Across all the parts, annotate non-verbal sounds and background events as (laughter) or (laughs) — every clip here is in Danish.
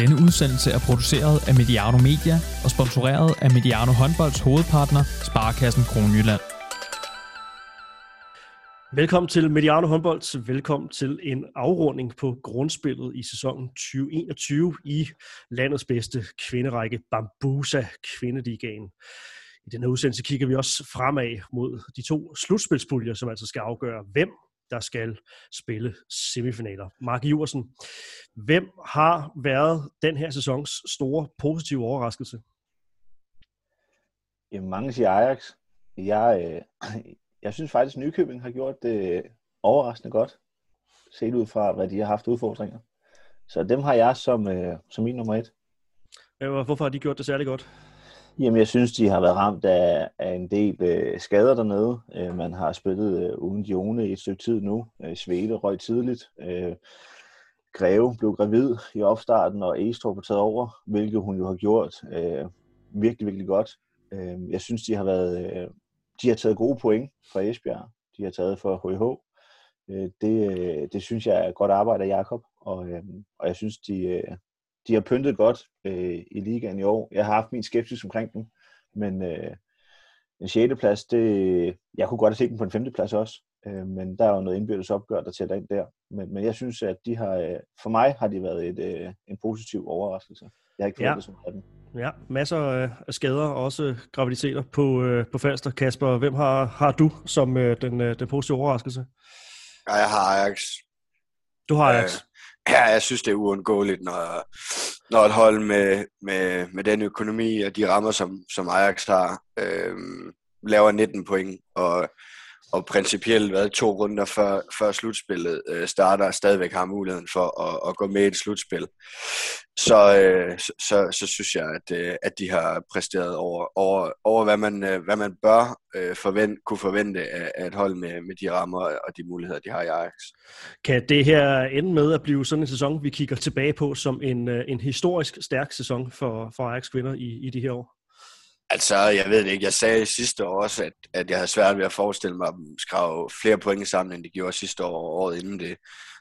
Denne udsendelse er produceret af Mediano Media og sponsoreret af Mediano Håndbolds hovedpartner, Sparkassen Kronjylland. Velkommen til Mediano Håndbold. Velkommen til en afrunding på grundspillet i sæsonen 2021 i landets bedste kvinderække Bambusa Kvindeligaen. I denne udsendelse kigger vi også fremad mod de to slutspilspuljer, som altså skal afgøre, hvem der skal spille semifinaler. Mark Iversen, hvem har været den her sæsons store positive overraskelse? Jamen, mange siger Ajax. Jeg, øh, (clears throat) jeg synes faktisk, at Nykøbing har gjort det overraskende godt, set ud fra, hvad de har haft udfordringer. Så dem har jeg som, øh, som min nummer et. Hvorfor har de gjort det særlig godt? Jamen, jeg synes, de har været ramt af, af en del øh, skader dernede. Øh, man har spillet øh, uden Jone i et stykke tid nu. Øh, Svede røg tidligt. Øh, Greve blev gravid i opstarten, og Estrup har taget over, hvilket hun jo har gjort øh, virkelig, virkelig godt. Øh, jeg synes, de har været, øh, de har taget gode point fra Esbjerg. De har taget for HH. Øh, det, øh, det synes jeg er godt arbejde af Jakob, og, øh, og jeg synes, de, øh, de har pyntet godt øh, i ligaen i år. Jeg har haft min skepsis omkring dem, men øh, en 6. plads, det, jeg kunne godt have set dem på en 5. plads også, øh, men der er jo noget indbyrdes opgør, der tæller ind der. Men, men jeg synes, at de har, øh, for mig har de været et, øh, en positiv overraskelse. Jeg har ikke fået ja. det som den. Ja, masser af skader, også graviditeter på, øh, på Falster. Kasper, hvem har, har du som øh, den, øh, den positive overraskelse? Ja, jeg har Ajax. Du har Ajax? Ja, jeg synes, det er uundgåeligt, når, når et hold med, med, med den økonomi og de rammer, som, som Ajax har, øh, laver 19 point, og, og principielt været to runder før, før slutspillet øh, starter, stadigvæk har muligheden for at, at gå med i et slutspil. Så, øh, så, så, så synes jeg, at, øh, at de har præsteret over, over, over hvad, man, øh, hvad man bør øh, forvent, kunne forvente af, af et hold med, med de rammer og de muligheder, de har i Ajax. Kan det her ende med at blive sådan en sæson, vi kigger tilbage på som en, øh, en historisk stærk sæson for, for Ajax kvinder i, i de her år? Altså, jeg ved det ikke. Jeg sagde sidste år også, at, at jeg havde svært ved at forestille mig, at de skrev flere point sammen, end de gjorde sidste år og året inden det.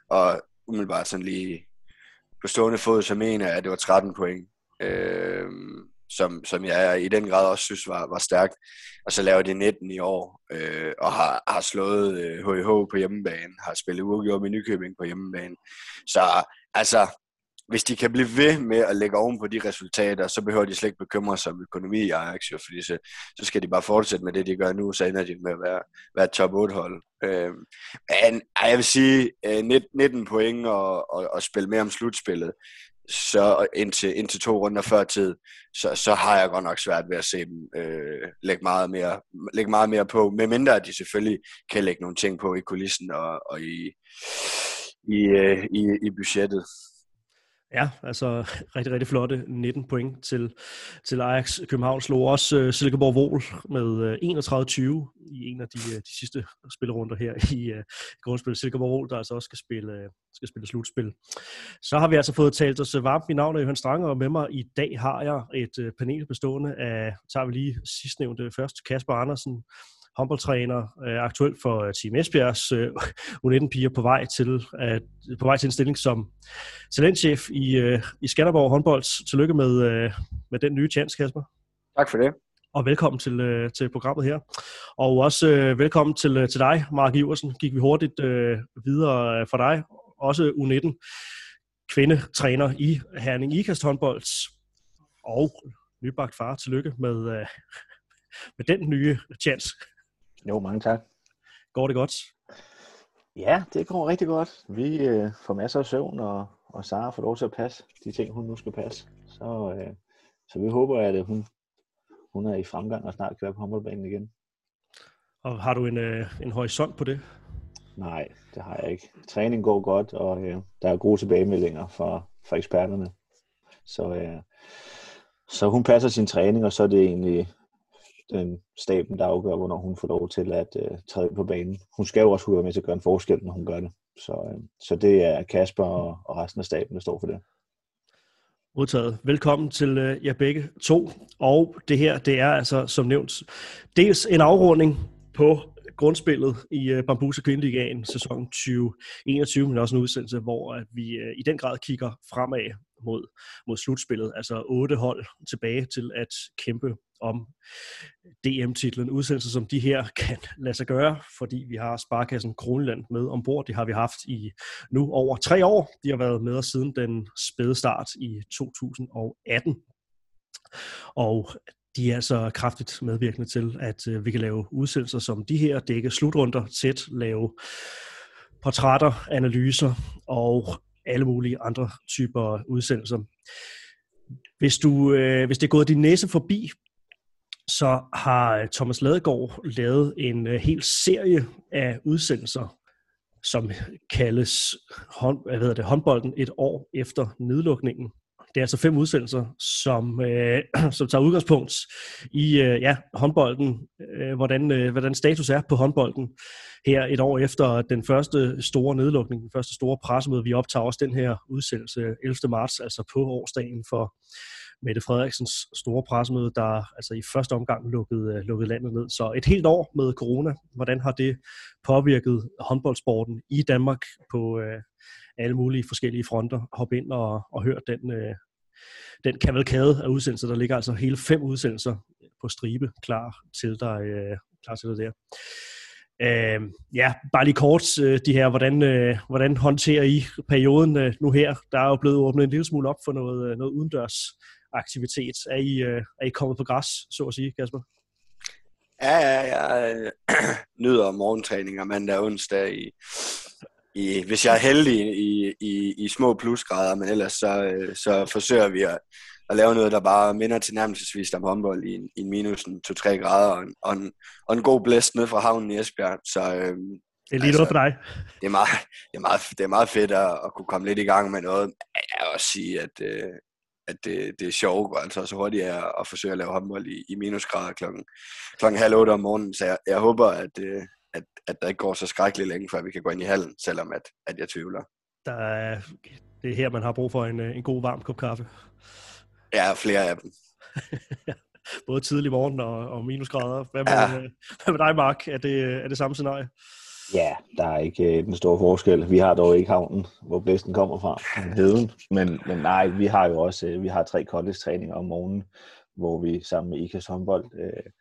Og umiddelbart sådan lige på stående fod, så mener jeg, at det var 13 point, øh, som, som jeg i den grad også synes var, var stærkt. Og så laver de 19 i år, øh, og har, har slået øh, HH på hjemmebane, har spillet uafgjort med Nykøbing på hjemmebane. Så altså, hvis de kan blive ved med at lægge oven på de resultater, så behøver de slet ikke bekymre sig om økonomi i Ajax, jo, fordi så, så skal de bare fortsætte med det, de gør nu, så ender de med at være, være top 8-hold. Øh, men jeg vil sige, øh, 19 point og, og, og spille mere om slutspillet, så indtil, indtil to runder før tid, så, så har jeg godt nok svært ved at se dem øh, lægge, meget mere, lægge meget mere på, medmindre at de selvfølgelig kan lægge nogle ting på i kulissen og, og i, i, øh, i, i budgettet. Ja, altså (laughs) rigtig, rigtig flotte 19 point til, til Ajax. København slog også uh, Silkeborg Vol med øh, uh, 31-20 i en af de, uh, de sidste spillerunder her i uh, grundspillet. Silkeborg Vol, der altså også skal spille, uh, skal spille slutspil. Så har vi altså fået talt os varmt. Mit navn er Johan Strange, og med mig i dag har jeg et uh, panel bestående af, tager vi lige sidstnævnte først, Kasper Andersen, håndboldtræner, øh, aktuelt for øh, Team Esbjergs øh, U19-piger på vej til at, på vej til en stilling som talentchef i, øh, i Skanderborg håndbold. Tillykke med, øh, med den nye chance, Kasper. Tak for det. Og velkommen til, øh, til programmet her. Og også øh, velkommen til, øh, til dig, Mark Iversen. Gik vi hurtigt øh, videre øh, for dig. Også U19 kvindetræner i Herning Ikast håndbold. Og nybagt far. Tillykke med, øh, med den nye chance. Jo, mange tak. Går det godt? Ja, det går rigtig godt. Vi øh, får masser af søvn, og, og Sara får lov til at passe de ting, hun nu skal passe. Så, øh, så vi håber, at hun, hun er i fremgang og snart kan være på håndboldbanen igen. Og har du en, øh, en horisont på det? Nej, det har jeg ikke. Træning går godt, og øh, der er gode tilbagemeldinger fra, fra eksperterne. Så, øh, så hun passer sin træning, og så er det egentlig den staben, der afgør, hvornår hun får lov til at øh, træde på banen. Hun skal jo også være med til at gøre en forskel, når hun gør det. Så, øh, så det er Kasper og, og resten af staben, der står for det. Modtaget. Velkommen til øh, jer begge to. Og det her, det er altså som nævnt dels en afrunding på grundspillet i øh, Bambuse Kvindeligaen sæson 2021, men også en udsendelse, hvor at vi øh, i den grad kigger fremad mod, mod slutspillet. Altså otte hold tilbage til at kæmpe om DM-titlen. Udsendelser som de her kan lade sig gøre, fordi vi har Sparkassen Kronland med ombord. Det har vi haft i nu over tre år. De har været med os siden den spæde start i 2018. Og de er altså kraftigt medvirkende til, at øh, vi kan lave udsendelser som de her, dække slutrunder tæt, lave portrætter, analyser og alle mulige andre typer udsendelser. Hvis, du, øh, hvis det er gået din næse forbi, så har øh, Thomas Ladegaard lavet en øh, hel serie af udsendelser, som kaldes hånd, hvad hedder det, håndbolden et år efter nedlukningen. Det er altså fem udsendelser, som, øh, (clears throat) som tager udgangspunkt i øh, ja, håndbolden, øh, hvordan, øh, hvordan status er på håndbolden her et år efter den første store nedlukning, den første store pressemøde. Vi optager også den her udsendelse 11. marts, altså på årsdagen for Mette Frederiksens store pressemøde, der altså i første omgang lukkede, øh, lukkede landet ned. Så et helt år med corona, hvordan har det påvirket håndboldsporten i Danmark på øh, alle mulige forskellige fronter? Hop ind og, og hør den, øh, den kavalkade af udsendelser. Der ligger altså hele fem udsendelser på stribe klar til dig, øh, klar til dig der. Øh, ja, bare lige kort øh, de her, hvordan, øh, hvordan håndterer I perioden øh, nu her? Der er jo blevet åbnet en lille smule op for noget, øh, noget udendørs aktivitet. Er I, øh, er I kommet på græs, så at sige, Kasper? Ja, ja, jeg (clears throat) nyder morgentræninger mandag og onsdag i, i, hvis jeg er heldig i, i, i små plusgrader, men ellers så, øh, så forsøger vi at, at lave noget, der bare minder til nærmelsesvis om håndbold i en, i en minus 2-3 grader og en, og, en, og en god blæst ned fra havnen i Esbjerg. Så, øh, det er lige altså, noget for dig. Det er meget, det er meget, det er meget fedt at, at kunne komme lidt i gang med noget. Jeg vil også sige, at, øh, at det, det er sjovt, altså så hurtigt er at forsøge at lave håndbold i, i minusgrader klokken, klokken halv otte om morgenen. Så jeg, jeg håber, at, øh, at, at der ikke går så skrækkeligt længe, før vi kan gå ind i hallen, selvom at, at jeg tvivler. Der er, det er her, man har brug for en, en god varm kop kaffe. Ja, flere af dem. (laughs) Både tidlig morgen og, og minusgrader. Hvad med, ja. hvad med dig, Mark? Er det, er det samme scenarie? Ja, der er ikke øh, den store forskel. Vi har dog ikke havnen, hvor blæsten kommer fra, heden. Men, men nej, vi har jo også øh, vi har tre college-træninger om morgenen, hvor vi sammen med IKAS håndbold øh,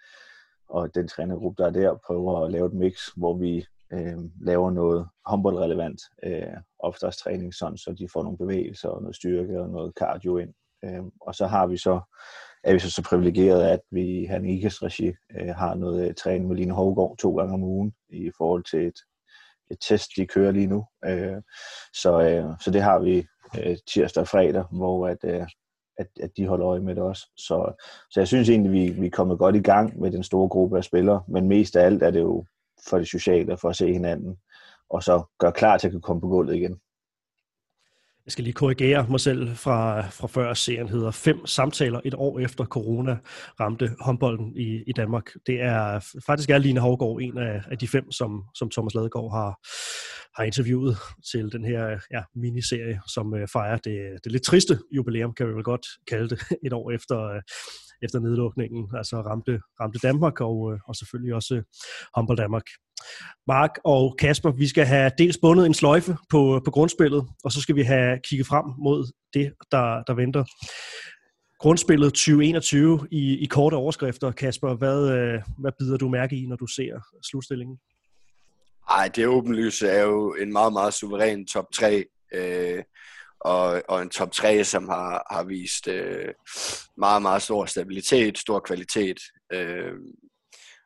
og den trænergruppe, der er der, prøver at lave et mix, hvor vi øh, laver noget håndboldrelevant øh, opstartstræning, sådan så de får nogle bevægelser og noget styrke og noget cardio ind. Øh, og så har vi så er vi så, så privilegeret, at vi i Hanikas regi øh, har noget øh, træning med Line Hovgaard to gange om ugen i forhold til et, et test, de kører lige nu. Øh, så, øh, så det har vi øh, tirsdag og fredag, hvor at, øh, at, at de holder øje med det også. Så, så jeg synes egentlig, vi, vi er kommet godt i gang med den store gruppe af spillere, men mest af alt er det jo for det sociale, for at se hinanden, og så gøre klar til at kunne komme på gulvet igen. Jeg skal lige korrigere mig selv fra, fra før. Serien hedder Fem samtaler et år efter corona ramte håndbolden i, i Danmark. Det er faktisk er Line Havgård en af, af de fem, som, som Thomas Ladegaard har, har interviewet til den her ja, miniserie, som øh, fejrer det, det lidt triste jubilæum, kan vi vel godt kalde det, (laughs) et år efter, øh, efter nedlukningen, altså ramte, ramte Danmark og, øh, og selvfølgelig også håndbold Danmark. Mark og Kasper, vi skal have dels bundet en sløjfe på, på grundspillet, og så skal vi have kigget frem mod det, der, der venter. Grundspillet 2021 i, i korte overskrifter. Kasper, hvad, øh, hvad bider du mærke i, når du ser slutstillingen? Ej, det åbenlyse er jo en meget, meget suveræn top 3. Øh, og, og en top 3, som har, har vist øh, meget, meget stor stabilitet, stor kvalitet. Øh,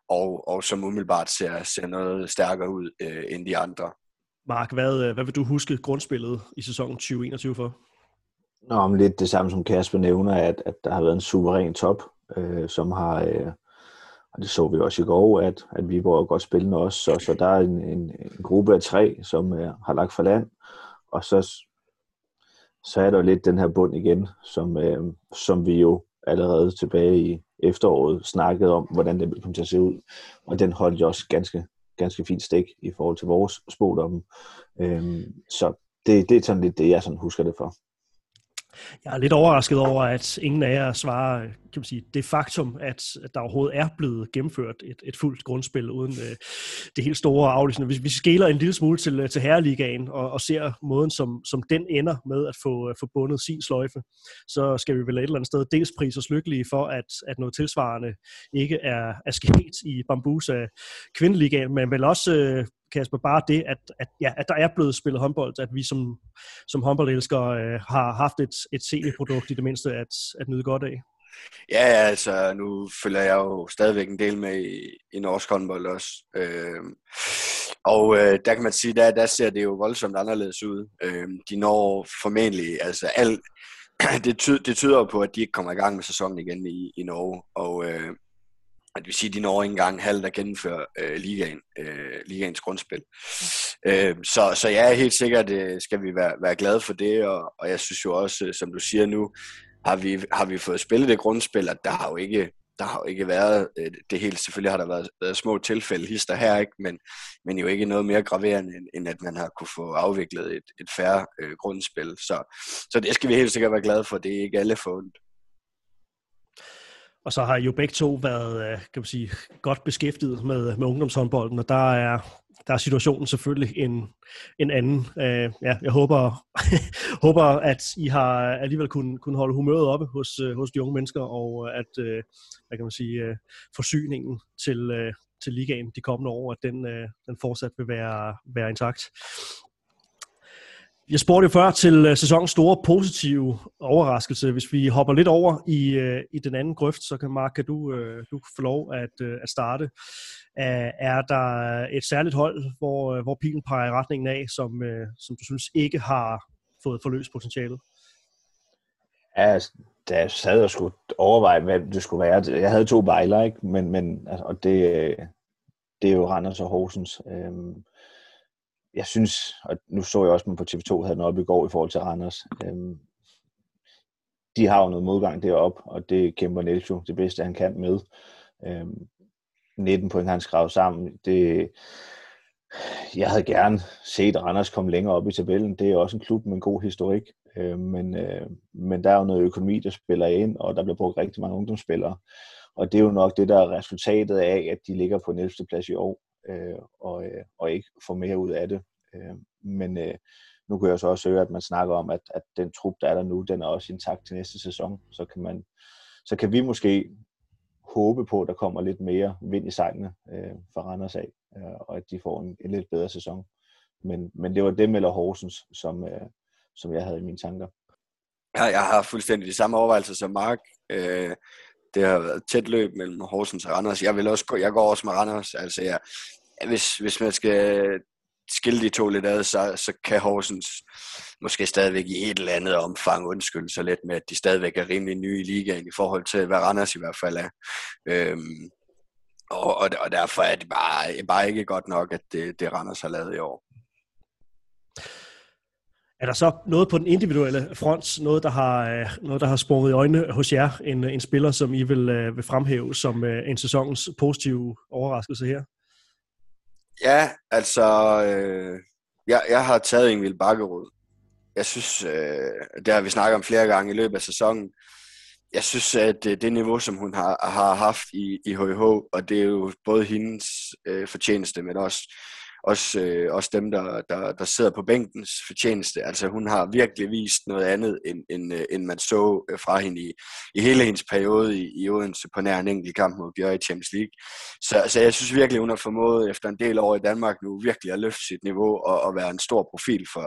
og, og som umiddelbart ser, ser noget stærkere ud øh, end de andre. Mark, hvad, øh, hvad vil du huske grundspillet i sæsonen 2021 for? Nå, men lidt det samme som Kasper nævner, at, at der har været en suveræn top, øh, som har, øh, og det så vi også i går, at, at vi var godt spillende også, så, så der er en, en, en gruppe af tre, som øh, har lagt for land, og så, så er der jo lidt den her bund igen, som, øh, som vi jo allerede tilbage i efteråret snakkede om, hvordan det ville komme til at se ud. Og den holdt jo også ganske, ganske fint stik i forhold til vores spådomme. Øhm, så det, det er sådan lidt det, jeg sådan husker det for. Jeg er lidt overrasket over, at ingen af jer svarer kan man sige, det faktum, at, der overhovedet er blevet gennemført et, et fuldt grundspil uden øh, det helt store aflysning. Hvis vi skæler en lille smule til, til herreligaen og, og ser måden, som, som den ender med at få, øh, få bundet sin sløjfe, så skal vi vel et eller andet sted dels prise os lykkelige for, at, at noget tilsvarende ikke er, er sket i Bambusa kvindeligaen, men vel også øh, Kasper, bare det, at, at, ja, at der er blevet spillet håndbold, at vi som, som håndboldelskere øh, har haft et, et CD-produkt i det mindste at, at nyde godt af. Ja, altså nu følger jeg jo stadigvæk en del med i, i norsk håndbold også. Øh, og øh, der kan man sige, der, der ser det jo voldsomt anderledes ud. Øh, de når formentlig, altså alt, (clears throat) det, ty, det tyder på, at de ikke kommer i gang med sæsonen igen i, i Norge. Og øh, det vil sige, at de når ikke engang halvt at gennemføre øh, ligaen, øh, ligaens grundspil. Øh, så, så ja, helt sikkert øh, skal vi være, være glade for det, og, og jeg synes jo også, øh, som du siger nu, har vi, har vi fået spillet det grundspil, at der har jo ikke, der har jo ikke været øh, det helt, selvfølgelig har der været, været små tilfælde, hister her, ikke? Men, men jo ikke noget mere graverende, end, end at man har kunne få afviklet et, et færre øh, grundspil. Så, så det skal vi helt sikkert være glade for, det er ikke alle fundet. Og så har jo begge to været øh, kan man sige, godt beskæftiget med, med ungdomshåndbolden, og der er, der er situationen selvfølgelig en, en anden. Øh, ja, jeg håber, (laughs) håber, at I har alligevel kunne, kunne holde humøret oppe hos, øh, hos de unge mennesker, og øh, at øh, hvad kan man sige, forsyningen til, til ligaen de kommende år, at den, den fortsat vil være, være intakt. Jeg spurgte jo før til øh, sæsonens store positive overraskelse. Hvis vi hopper lidt over i, øh, i den anden grøft, så kan Mark, kan du, øh, du få lov at, at starte. Er der et særligt hold, hvor, hvor pilen peger i retningen af, som, som du synes ikke har fået forløst potentialet? Ja, altså, da jeg sad og skulle overveje, hvad det skulle være. Jeg havde to bejler, ikke? Men, men altså, og det, det er jo Randers og Horsens. Øhm, jeg synes, og nu så jeg også, at man på TV2 havde den oppe i går i forhold til Randers. Øhm, de har jo noget modgang deroppe, og det kæmper Niels jo det bedste, han kan med. Øhm, 19 point han skrev sammen. Det, jeg havde gerne set Randers komme længere op i tabellen. Det er også en klub med en god historik. Øh, men, øh, men der er jo noget økonomi, der spiller ind, og der bliver brugt rigtig mange ungdomsspillere. Og det er jo nok det, der er resultatet af, at de ligger på 11. plads i år øh, og, øh, og ikke få mere ud af det. Øh, men øh, nu kan jeg så også høre, at man snakker om, at, at den trup, der er der nu, den er også intakt til næste sæson. Så kan, man, så kan vi måske håbe på, at der kommer lidt mere vind i sejlene øh, for Randers af, øh, og at de får en, en lidt bedre sæson. Men, men det var dem eller Horsens, som, øh, som jeg havde i mine tanker. Ja, jeg har fuldstændig de samme overvejelser som Mark. Øh, det har været tæt løb mellem Horsens og Randers. Jeg, vil også gå, jeg går også med Randers. Altså, jeg, hvis, hvis man skal skille de to lidt ad, så, så kan Horsens måske stadigvæk i et eller andet omfang undskylde sig lidt med, at de stadigvæk er rimelig nye i ligaen i forhold til, hvad Randers i hvert fald er. Øhm, og, og, og derfor er det bare, bare ikke godt nok, at det, det Randers har lavet i år. Er der så noget på den individuelle front, noget der har, øh, noget, der har sprunget i øjnene hos jer, en, en spiller, som I vil, øh, vil fremhæve som øh, en sæsonens positive overraskelse her? Ja, altså, øh, jeg, jeg har taget Ingvild Bakkerud. Jeg synes, øh, det har vi snakket om flere gange i løbet af sæsonen, jeg synes, at øh, det niveau, som hun har, har haft i, i HH, og det er jo både hendes øh, fortjeneste, men også også, øh, også dem, der, der, der sidder på bænkens fortjeneste. Altså hun har virkelig vist noget andet, end, end, øh, end man så øh, fra hende i, i hele hendes periode i, i Odense på nær en enkelt kamp mod Bjørn i Champions League. Så, så jeg synes virkelig, hun har formået efter en del år i Danmark nu virkelig at løfte sit niveau og, og være en stor profil for,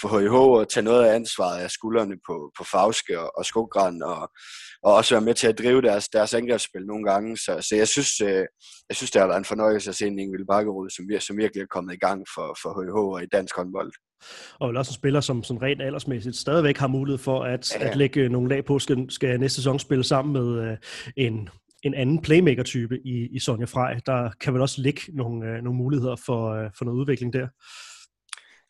for HIH og tage noget af ansvaret af skuldrene på, på Fauske og, og Skogran og, og også være med til at drive deres, deres angrebsspil nogle gange. Så, så jeg, synes, øh, jeg synes, det har været en fornøjelse at se en Ingevild Bakkerud, som, som virkelig er kommet i gang for, for HH og i dansk håndbold. Og vel også en spiller, som sådan rent aldersmæssigt stadigvæk har mulighed for at, ja. at lægge nogle lag på, skal, skal næste sæson spille sammen med øh, en, en anden playmaker-type i, i Sonja Frej. Der kan vel også ligge nogle, øh, nogle muligheder for, øh, for noget udvikling der.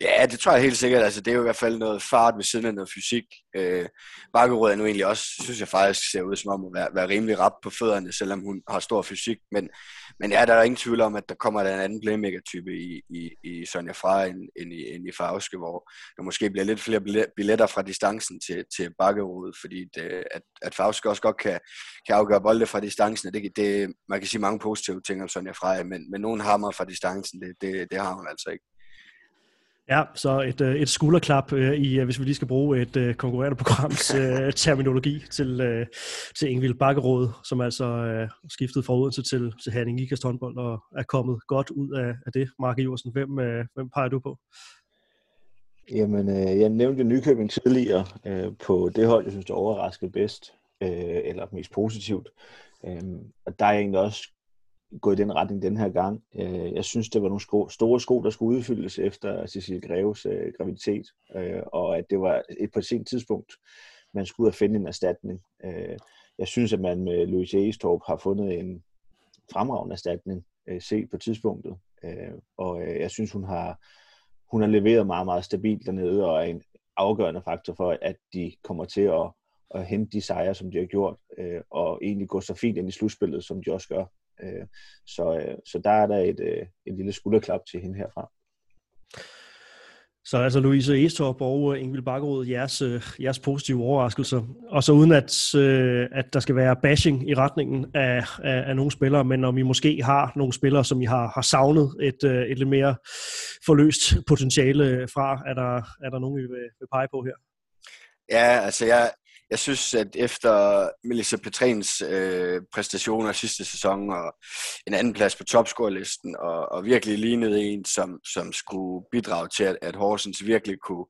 Ja, det tror jeg helt sikkert. Altså, det er jo i hvert fald noget fart ved siden af noget fysik. Øh, Bakkerud er nu egentlig også, synes jeg faktisk, ser ud som om at være, være rimelig rap på fødderne, selvom hun har stor fysik. Men, men ja, der er ingen tvivl om, at der kommer der en anden playmaker-type i, i, i Sonja Fra end, end, i, end i Favske, hvor der måske bliver lidt flere billetter fra distancen til, til bakkerådet, fordi det, at, at Favske også godt kan, kan afgøre bolde fra distancen. Det, det, man kan sige mange positive ting om Sonja Fra, men, men nogen hammer fra distancen, det, det, det har hun altså ikke. Ja, så et, øh, et skulderklap øh, i, øh, hvis vi lige skal bruge et konkurrerende programs (laughs) terminologi til, til Ingvild Bakkerød, som altså skiftede fra Odense til, til Herning Ikast håndbold og er kommet godt ud af, af det. Mark Iversen, hvem, hvem peger du på? Jamen, jeg nævnte Nykøbing tidligere på det hold, jeg synes, der overraskede bedst, eller mest positivt. Og der er jeg egentlig også gå i den retning den her gang. Øh, jeg synes, det var nogle sko, store sko, der skulle udfyldes efter Cecilie Greves øh, graviditet, øh, og at det var et på et sent tidspunkt, man skulle ud og finde en erstatning. Øh, jeg synes, at man med Louise Egestorp har fundet en fremragende erstatning øh, set på tidspunktet, øh, og øh, jeg synes, hun har, hun har leveret meget, meget stabilt dernede, og er en afgørende faktor for, at de kommer til at, at hente de sejre, som de har gjort, øh, og egentlig gå så fint ind i slutspillet, som de også gør. Øh, så, øh, så der er der et, øh, et lille skulderklap til hende herfra. Så altså Louise Estorp og Ingvild Bakkerud, jeres, jeres positive overraskelser. Og så uden at, at der skal være bashing i retningen af, af, af nogle spillere, men om I måske har nogle spillere, som I har, har savnet et, et lidt mere forløst potentiale fra, er der, er der nogen, I vil, vil pege på her? Ja, altså jeg, jeg synes, at efter Melissa Petrens øh, præstationer sidste sæson og en anden plads på topscorelisten, og, og virkelig lignede en, som, som skulle bidrage til, at, at Horsens virkelig kunne,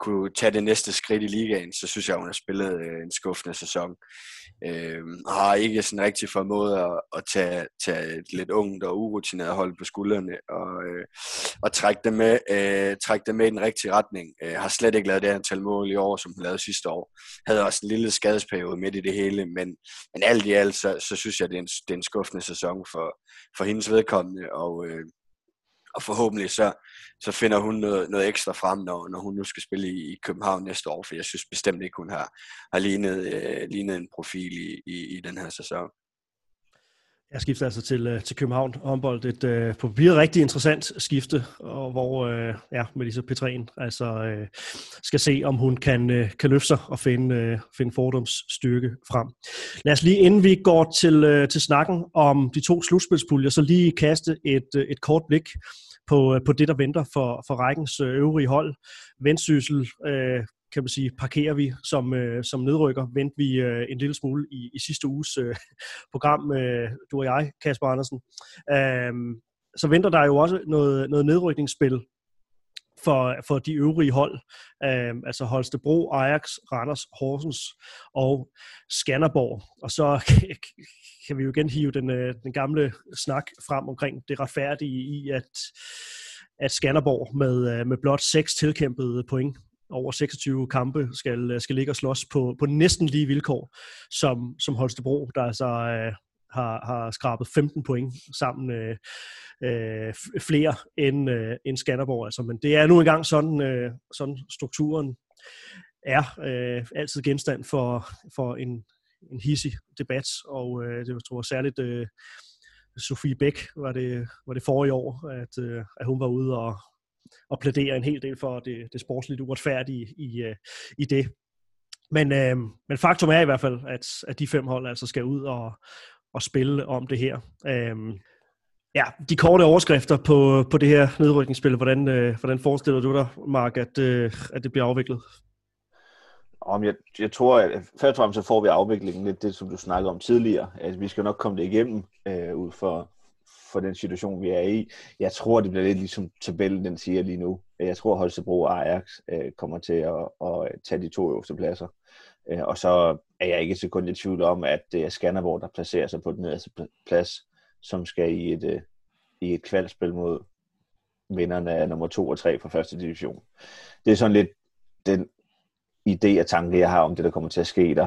kunne tage det næste skridt i ligaen, så synes jeg, hun har spillet øh, en skuffende sæson. Øh, har ikke sådan rigtig formået at, at tage, tage et lidt ungt og urutineret hold på skuldrene og, øh, og trække, det med, øh, trække det med i den rigtige retning. Øh, har slet ikke lavet det antal mål i år, som hun lavede sidste år. Havde også en lille skadesperiode midt i det hele, men, men alt i alt, så, så synes jeg, det er en, det er en skuffende sæson for, for hendes vedkommende, og, øh, og forhåbentlig så, så finder hun noget, noget ekstra frem, når, når hun nu skal spille i, i København næste år, for jeg synes bestemt ikke, hun har, har lignet, øh, lignet en profil i, i, i den her sæson. Jeg skifter altså til, øh, til København håndbold. Et øh, på papiret rigtig interessant skifte, og hvor øh, ja, Melissa Petrén altså, øh, skal se, om hun kan, øh, kan løfte sig og finde, øh, finde fordoms styrke frem. Lad os lige, inden vi går til, øh, til snakken om de to slutspilspuljer, så lige kaste et, øh, et kort blik på, øh, på det, der venter for, for rækkens øh, øvrige hold. Vendsyssel øh, kan man sige, parkerer vi som, øh, som nedrykker. Vendte vi øh, en lille smule i, i sidste uges øh, (laughs) program, øh, du og jeg, Kasper Andersen. Øh, så venter der jo også noget, noget nedrykningsspil for, for de øvrige hold, øh, altså Holstebro, Ajax, Randers, Horsens og Skanderborg. Og så (laughs) kan vi jo igen hive den, øh, den gamle snak frem omkring det retfærdige i, at at Skanderborg med, øh, med blot seks tilkæmpede point over 26 kampe skal, øh, skal ligge og slås på, på næsten lige vilkår som, som Holstebro, der altså øh, har, har skrabet 15 point sammen øh, øh, flere end, øh, end Skanderborg. Altså. Men det er nu engang sådan, øh, sådan strukturen er øh, altid genstand for, for en, en hissig debat, og øh, det tror jeg særligt øh, Sofie Bæk var det, var det forrige år, at, øh, at hun var ude og, og plæderer en hel del for det, det sportsligt uretfærdige i, øh, i det. Men, øh, men faktum er i hvert fald, at, at de fem hold altså skal ud og, og spille om det her. Øh, ja, de korte overskrifter på, på det her nedrykningsspil, hvordan, øh, hvordan forestiller du dig, Mark, at, øh, at det bliver afviklet? Om jeg, jeg tror, at først og fremmest så får vi afviklingen lidt det, som du snakkede om tidligere. At vi skal nok komme det igennem øh, ud for, for den situation, vi er i. Jeg tror, det bliver lidt ligesom tabellen, den siger lige nu. Jeg tror, Holstebro og Ajax øh, kommer til at, at tage de to øverste pladser. Øh, og så er jeg ikke et sekund i tvivl om, at det er Skanderborg, der placerer sig på den nederste plads, som skal i et, øh, i et kvalspil mod vinderne af nummer 2 og 3 fra første division. Det er sådan lidt den idé og tanke, jeg har om det, der kommer til at ske der.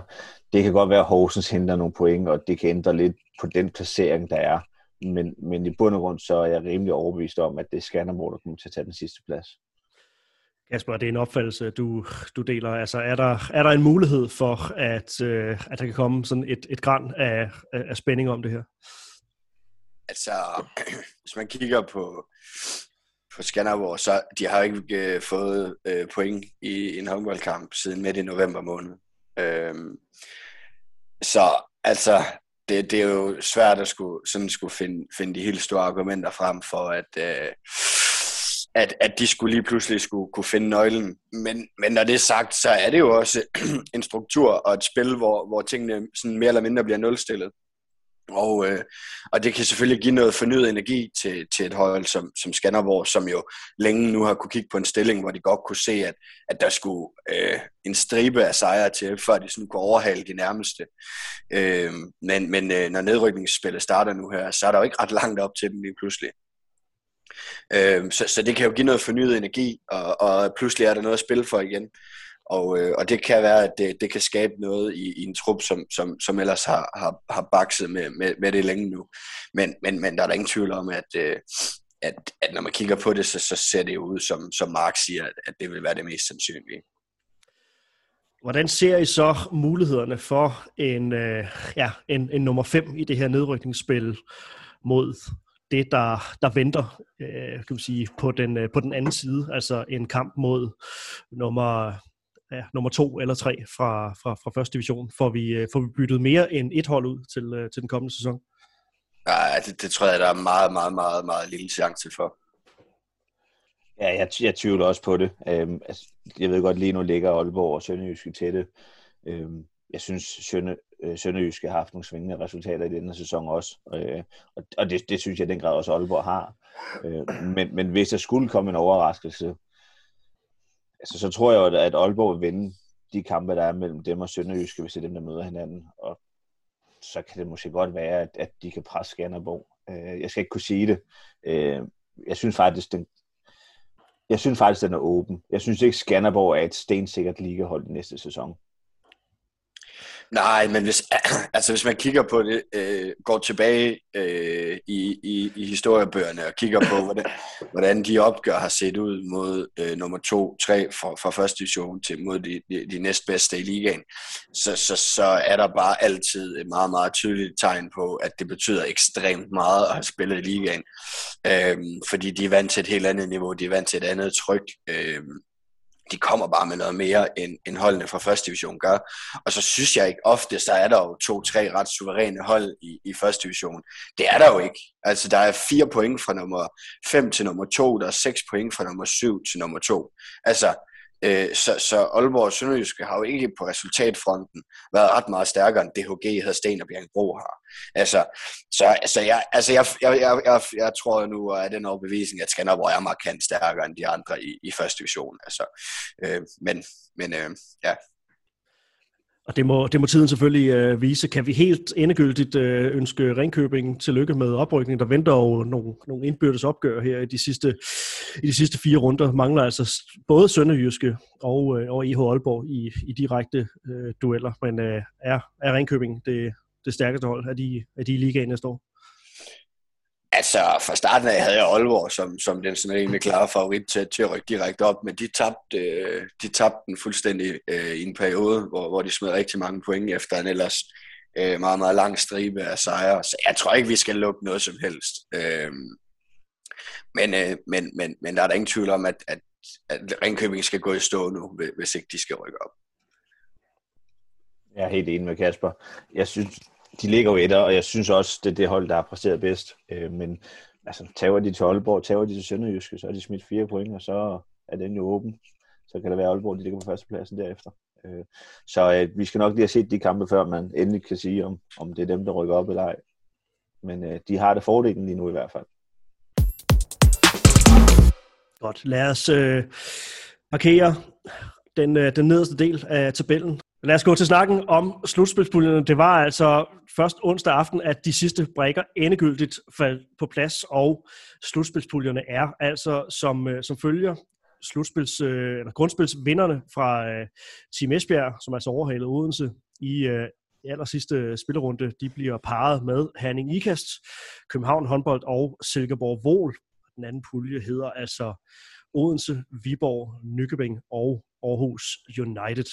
Det kan godt være, at Horsens henter nogle point, og det kan ændre lidt på den placering, der er. Men, men i bund og grund, så er jeg rimelig overbevist om, at det er Skanderborg, der kommer til at tage den sidste plads. Kasper, det er en opfattelse, du, du deler. Altså, er der, er der en mulighed for, at, øh, at der kan komme sådan et, et græn af, af spænding om det her? Altså, hvis man kigger på, på Skanderborg, så de har ikke øh, fået øh, point i en håndboldkamp siden midt i november måned. Øhm, så altså, det, det er jo svært at skulle, sådan skulle finde, finde de helt store argumenter frem for, at, øh, at, at de skulle lige pludselig skulle kunne finde nøglen. Men, men når det er sagt, så er det jo også (clears throat) en struktur og et spil, hvor, hvor tingene sådan mere eller mindre bliver nulstillet. Og, øh, og det kan selvfølgelig give noget fornyet energi til, til et hold som, som Skanderborg, som jo længe nu har kunne kigge på en stilling, hvor de godt kunne se, at, at der skulle øh, en stribe af sejre til, før de sådan kunne overhale de nærmeste. Øh, men men øh, når nedrykningsspillet starter nu her, så er der jo ikke ret langt op til dem lige pludselig. Øh, så, så det kan jo give noget fornyet energi, og, og pludselig er der noget at spille for igen. Og, øh, og det kan være, at det, det kan skabe noget i, i en trup, som, som, som ellers har, har, har bakset med, med, med det længe nu. Men, men, men der er der ingen tvivl om, at, øh, at, at når man kigger på det, så, så ser det ud, som, som Mark siger, at, at det vil være det mest sandsynlige. Hvordan ser I så mulighederne for en, øh, ja, en, en nummer 5 i det her nedrykningsspil mod det, der, der venter øh, kan man sige, på, den, øh, på den anden side, altså en kamp mod nummer ja, nummer to eller tre fra, fra, fra første division? Får vi, øh, får vi byttet mere end et hold ud til, øh, til den kommende sæson? Nej, det, det tror jeg, der er meget, meget, meget, meget lille chance for. Ja, jeg, jeg tvivler også på det. Øhm, altså, jeg ved godt, lige nu ligger Aalborg og Sønderjyske tætte. Øhm, jeg synes, Sønne, øh, Sønderjyske har haft nogle svingende resultater i denne sæson også. Øh, og og det, det synes jeg den grad også Aalborg har. Øh, men, men hvis der skulle komme en overraskelse, altså, så tror jeg jo, at Aalborg vil vinde de kampe, der er mellem dem og Sønderjyske, hvis det er dem, der møder hinanden. Og så kan det måske godt være, at, at de kan presse Skanderborg. Øh, jeg skal ikke kunne sige det. Øh, jeg synes faktisk, den, jeg synes faktisk, den er åben. Jeg synes ikke, Skanderborg er et stensikkert ligahold næste sæson. Nej, men hvis, (clears throat) altså hvis man kigger på det, øh, går tilbage øh, i, i, i historiebøgerne og kigger på, hvordan, (laughs) hvordan de opgør har set ud mod øh, nummer 2, 3 fra, fra første division til mod de, de, de næstbedste i ligaen, så, så, så er der bare altid et meget, meget tydeligt tegn på, at det betyder ekstremt meget at have spillet i ligaen. Øh, fordi de er vant til et helt andet niveau, de er vant til et andet tryk. Øh, de kommer bare med noget mere, end, end holdene fra første division gør. Og så synes jeg ikke ofte, så er der jo to-tre ret suveræne hold i, i første division. Det er der jo ikke. Altså, der er fire point fra nummer 5 til nummer 2, der er seks point fra nummer 7 til nummer 2. Altså, Øh, så, så Aalborg og Sønderjyske har jo egentlig på resultatfronten været ret meget stærkere end DHG, Hadsten og Bjergbro har. Altså, så altså, jeg, altså jeg, jeg, jeg, jeg, jeg tror nu, at den overbevisning, at Skanderborg er markant stærkere end de andre i, i første division. Altså, øh, men men øh, ja, og det må, det må tiden selvfølgelig øh, vise. Kan vi helt endegyldigt øh, ønske Ringkøbing tillykke med oprykningen? Der venter jo nogle, nogle indbyrdes opgør her i de sidste, i de sidste fire runder. Mangler altså både Sønderjyske og, øh, og IH Aalborg i, i direkte øh, dueller. Men øh, er, er Ringkøbing det, det stærkeste hold? af de, af de i ligaen næste år? Altså, fra starten af havde jeg Aalborg som, som den sådan rimelig klare favorit til, til at rykke direkte op, men de tabte, øh, de tabte den fuldstændig øh, i en periode, hvor, hvor de smed rigtig mange point efter en ellers øh, meget, meget lang stribe af sejre. Så jeg tror ikke, vi skal lukke noget som helst. Øh, men, øh, men, men, men der er der ingen tvivl om, at, at, at Ringkøbing skal gå i stå nu, hvis ikke de skal rykke op. Jeg er helt enig med Kasper. Jeg synes, de ligger jo etter, og jeg synes også, det er det hold, der har præsteret bedst. Øh, men altså, tager de til Aalborg, tager de til Sønderjyske, så er de smidt fire point, og så er den jo åben. Så kan det være Aalborg, de ligger på førstepladsen derefter. Øh, så øh, vi skal nok lige have set de kampe, før man endelig kan sige, om, om det er dem, der rykker op eller ej. Men øh, de har det fordelen lige nu i hvert fald. Godt, lad os øh, markere den, øh, den nederste del af tabellen. Lad os gå til snakken om slutspilspuljerne. Det var altså først onsdag aften, at de sidste brækker endegyldigt faldt på plads, og slutspilspuljerne er altså som, øh, som følger slutspils, øh, eller grundspilsvinderne fra øh, Team Esbjerg, som altså overhalede Odense i aller sidste spillerunde. De bliver parret med Herning Ikast, København håndbold og Silkeborg Vol. den anden pulje hedder altså Odense, Viborg, Nykøbing og Aarhus United.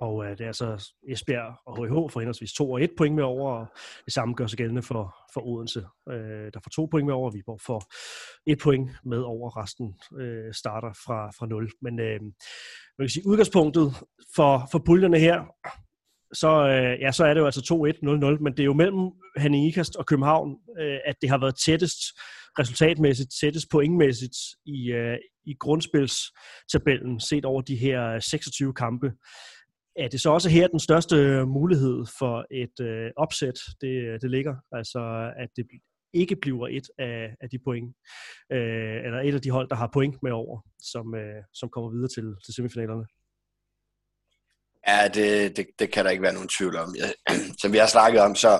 Og øh, det er altså Esbjerg og HH for henholdsvis 2 og 1 point med over, og det samme gør sig gældende for, for Odense, øh, der får 2 point med over, og Viborg får 1 point med over, resten øh, starter fra, fra 0. Men øh, man kan sige, udgangspunktet for, for puljerne her, så, øh, ja, så er det jo altså 2-1-0-0, men det er jo mellem Henning Ikast og København, øh, at det har været tættest resultatmæssigt, tættest pointmæssigt i, øh, i grundspilstabellen, set over de her øh, 26 kampe. Er det så også her den største mulighed for et øh, opsæt, det, øh, det ligger? Altså, at det ikke bliver et af, af de point, øh, eller et af de hold, der har point med over, som, øh, som kommer videre til, til semifinalerne? Ja, det, det, det kan der ikke være nogen tvivl om. Ja, (clears throat) som vi har snakket om, så,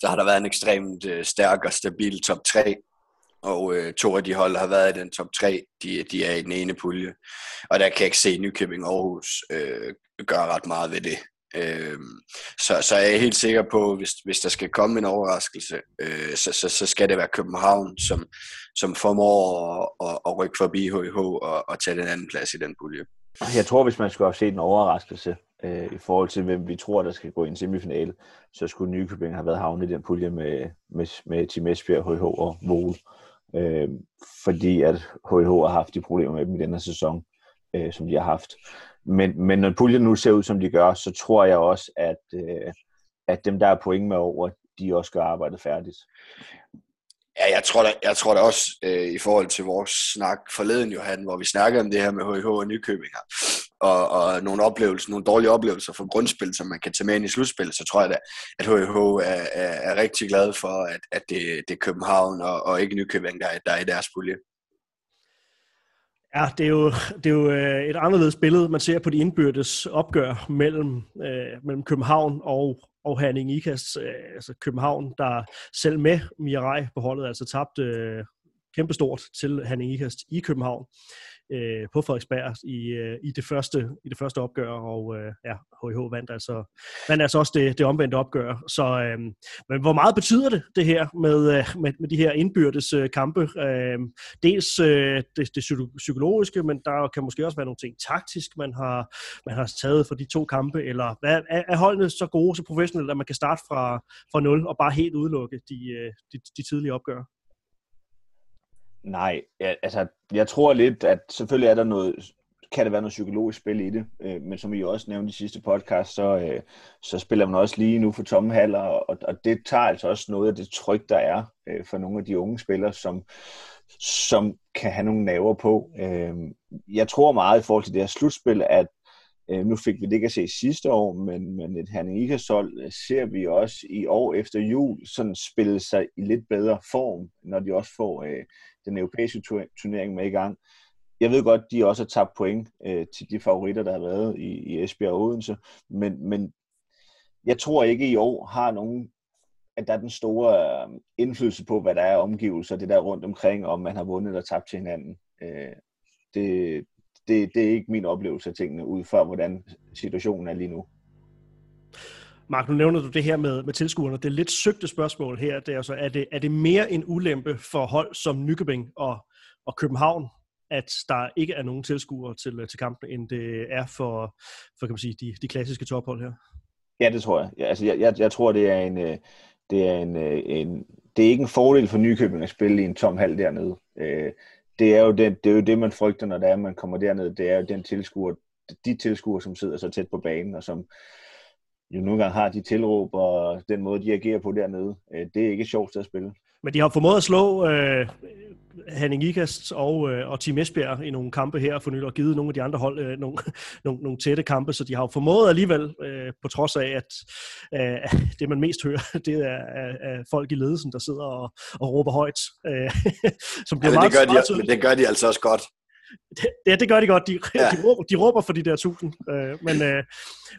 så har der været en ekstremt øh, stærk og stabil top 3, og øh, to af de hold, der har været i den top 3, de, de er i den ene pulje. Og der kan jeg ikke se Nykøbing Aarhus øh, gøre ret meget ved det. Øh, så, så er jeg helt sikker på, hvis, hvis der skal komme en overraskelse, øh, så, så, så skal det være København, som, som formår at, at, at rykke forbi HIH og, og tage den anden plads i den pulje. Jeg tror, hvis man skulle have set en overraskelse øh, i forhold til, hvem vi tror, der skal gå i en semifinale, så skulle Nykøbing have været havnet i den pulje med, med, med Team Esbjerg, HH og Vole. Øh, øh, fordi at HH har haft de problemer med dem i denne sæson, øh, som de har haft. Men, men når puljen nu ser ud, som de gør, så tror jeg også, at, øh, at dem, der er point med over, de også gør arbejdet færdigt. Ja, jeg tror da, jeg tror da også øh, i forhold til vores snak forleden, Johan, hvor vi snakkede om det her med HH og Nykøbing her, og, og nogle oplevelser, nogle dårlige oplevelser fra grundspil, som man kan tage med ind i slutspil, så tror jeg da, at HH er, øh, er, er rigtig glad for, at, at det, det er København og, og ikke Nykøbing, der er, der er i deres pulje. Ja, det er jo, det er jo øh, et anderledes billede, man ser på de indbyrdes opgør mellem, øh, mellem København og, og Herning Ikas, Øh, altså København, der selv med Mirai på holdet, altså tabte øh, kæmpestort til Herning Ikast i København øh, på Frederiksberg i, øh, i, det første, i det første opgør, og øh, ja, HH vandt altså, vandt altså også det, det omvendte opgør. Så, øh, men hvor meget betyder det, det her med, øh, med, med de her indbyrdes øh, kampe? Øh, dels øh, det, det psykologiske, men der kan måske også være nogle ting taktisk, man har, man har taget for de to kampe, eller hvad, er, er holdene så gode, så professionelle, at man kan starte fra, fra nul og bare helt udelukke de, øh, de, de tidlige opgør? Nej, ja, altså, jeg tror lidt, at selvfølgelig er der noget, kan der være noget psykologisk spil i det, øh, men som I også nævnte i sidste podcast, så, øh, så spiller man også lige nu for tomme haller, og, og det tager altså også noget af det tryk, der er øh, for nogle af de unge spillere, som, som kan have nogle naver på. Øh, jeg tror meget i forhold til det her slutspil, at øh, nu fik vi det ikke at se sidste år, men, men et Herning Ikasol øh, ser vi også i år efter jul sådan spille sig i lidt bedre form, når de også får øh, den europæiske turnering med i gang. Jeg ved godt, de også har tabt point øh, til de favoritter, der har været i, i Esbjerg og Odense, men, men jeg tror ikke i år har nogen, at der er den store øh, indflydelse på, hvad der er omgivelser, det der rundt omkring, om man har vundet eller tabt til hinanden. Øh, det, det, det er ikke min oplevelse af tingene, ud fra hvordan situationen er lige nu. Mark, nu nævner du det her med, med tilskuerne. Det er lidt søgte spørgsmål her. Det er, altså, er, det, er det mere en ulempe for hold som Nykøbing og, og København, at der ikke er nogen tilskuere til, til kampen, end det er for, for kan man sige, de, de klassiske tophold her? Ja, det tror jeg. Ja, altså, jeg, jeg, jeg tror, det er en, øh, det er en, øh, en, det er ikke en fordel for Nykøbing at spille i en tom hal dernede. Øh, det er jo det, det, er jo det man frygter, når det er, man kommer derned. Det er jo den tilskuer, de tilskuere, som sidder så tæt på banen, og som, jo nogle gange har de tilråb, og den måde, de agerer på dernede, øh, det er ikke et sjovt sted at spille. Men de har formået at slå øh, Henning Ikast og, øh, og Team Esbjerg i nogle kampe her for nylig, og givet nogle af de andre hold øh, nogle, (laughs) nogle, nogle tætte kampe, så de har jo formået alligevel, øh, på trods af, at øh, det man mest hører, (laughs) det er, er, er folk i ledelsen, der sidder og, og råber højt. Øh, (laughs) som bliver ja, men, det gør de, men det gør de altså også godt. Ja, det gør de godt. De, ja. de, råber, de råber for de der tusind. Øh, men, øh,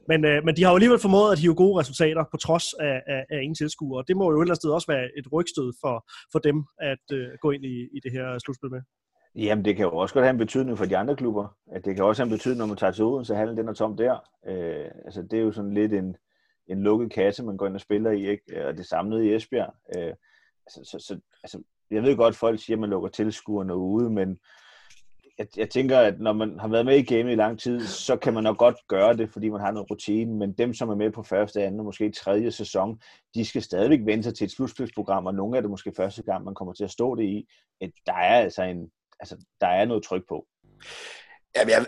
men, øh, men de har jo alligevel formået at hive gode resultater på trods af, af, af ingen tilskuere. Det må jo et eller andet sted også være et rygstød for, for dem at øh, gå ind i, i det her slutspil med. Jamen, det kan jo også godt have en betydning for de andre klubber. Det kan også have en betydning, når man tager til Odense, hallen den er tom der. Øh, altså, det er jo sådan lidt en, en lukket kasse, man går ind og spiller i, ikke? og det samlede i Esbjerg. Øh, altså, så, så, altså, jeg ved godt, at folk siger, at man lukker tilskuerne ude, men jeg, jeg tænker, at når man har været med i gamet i lang tid, så kan man nok godt gøre det, fordi man har noget rutine, men dem, som er med på første, anden og måske tredje sæson, de skal stadigvæk vente sig til et slutspilsprogram, og nogle af det måske første gang, man kommer til at stå det i. At Der er altså en, altså, der er noget tryk på. Ja, jeg,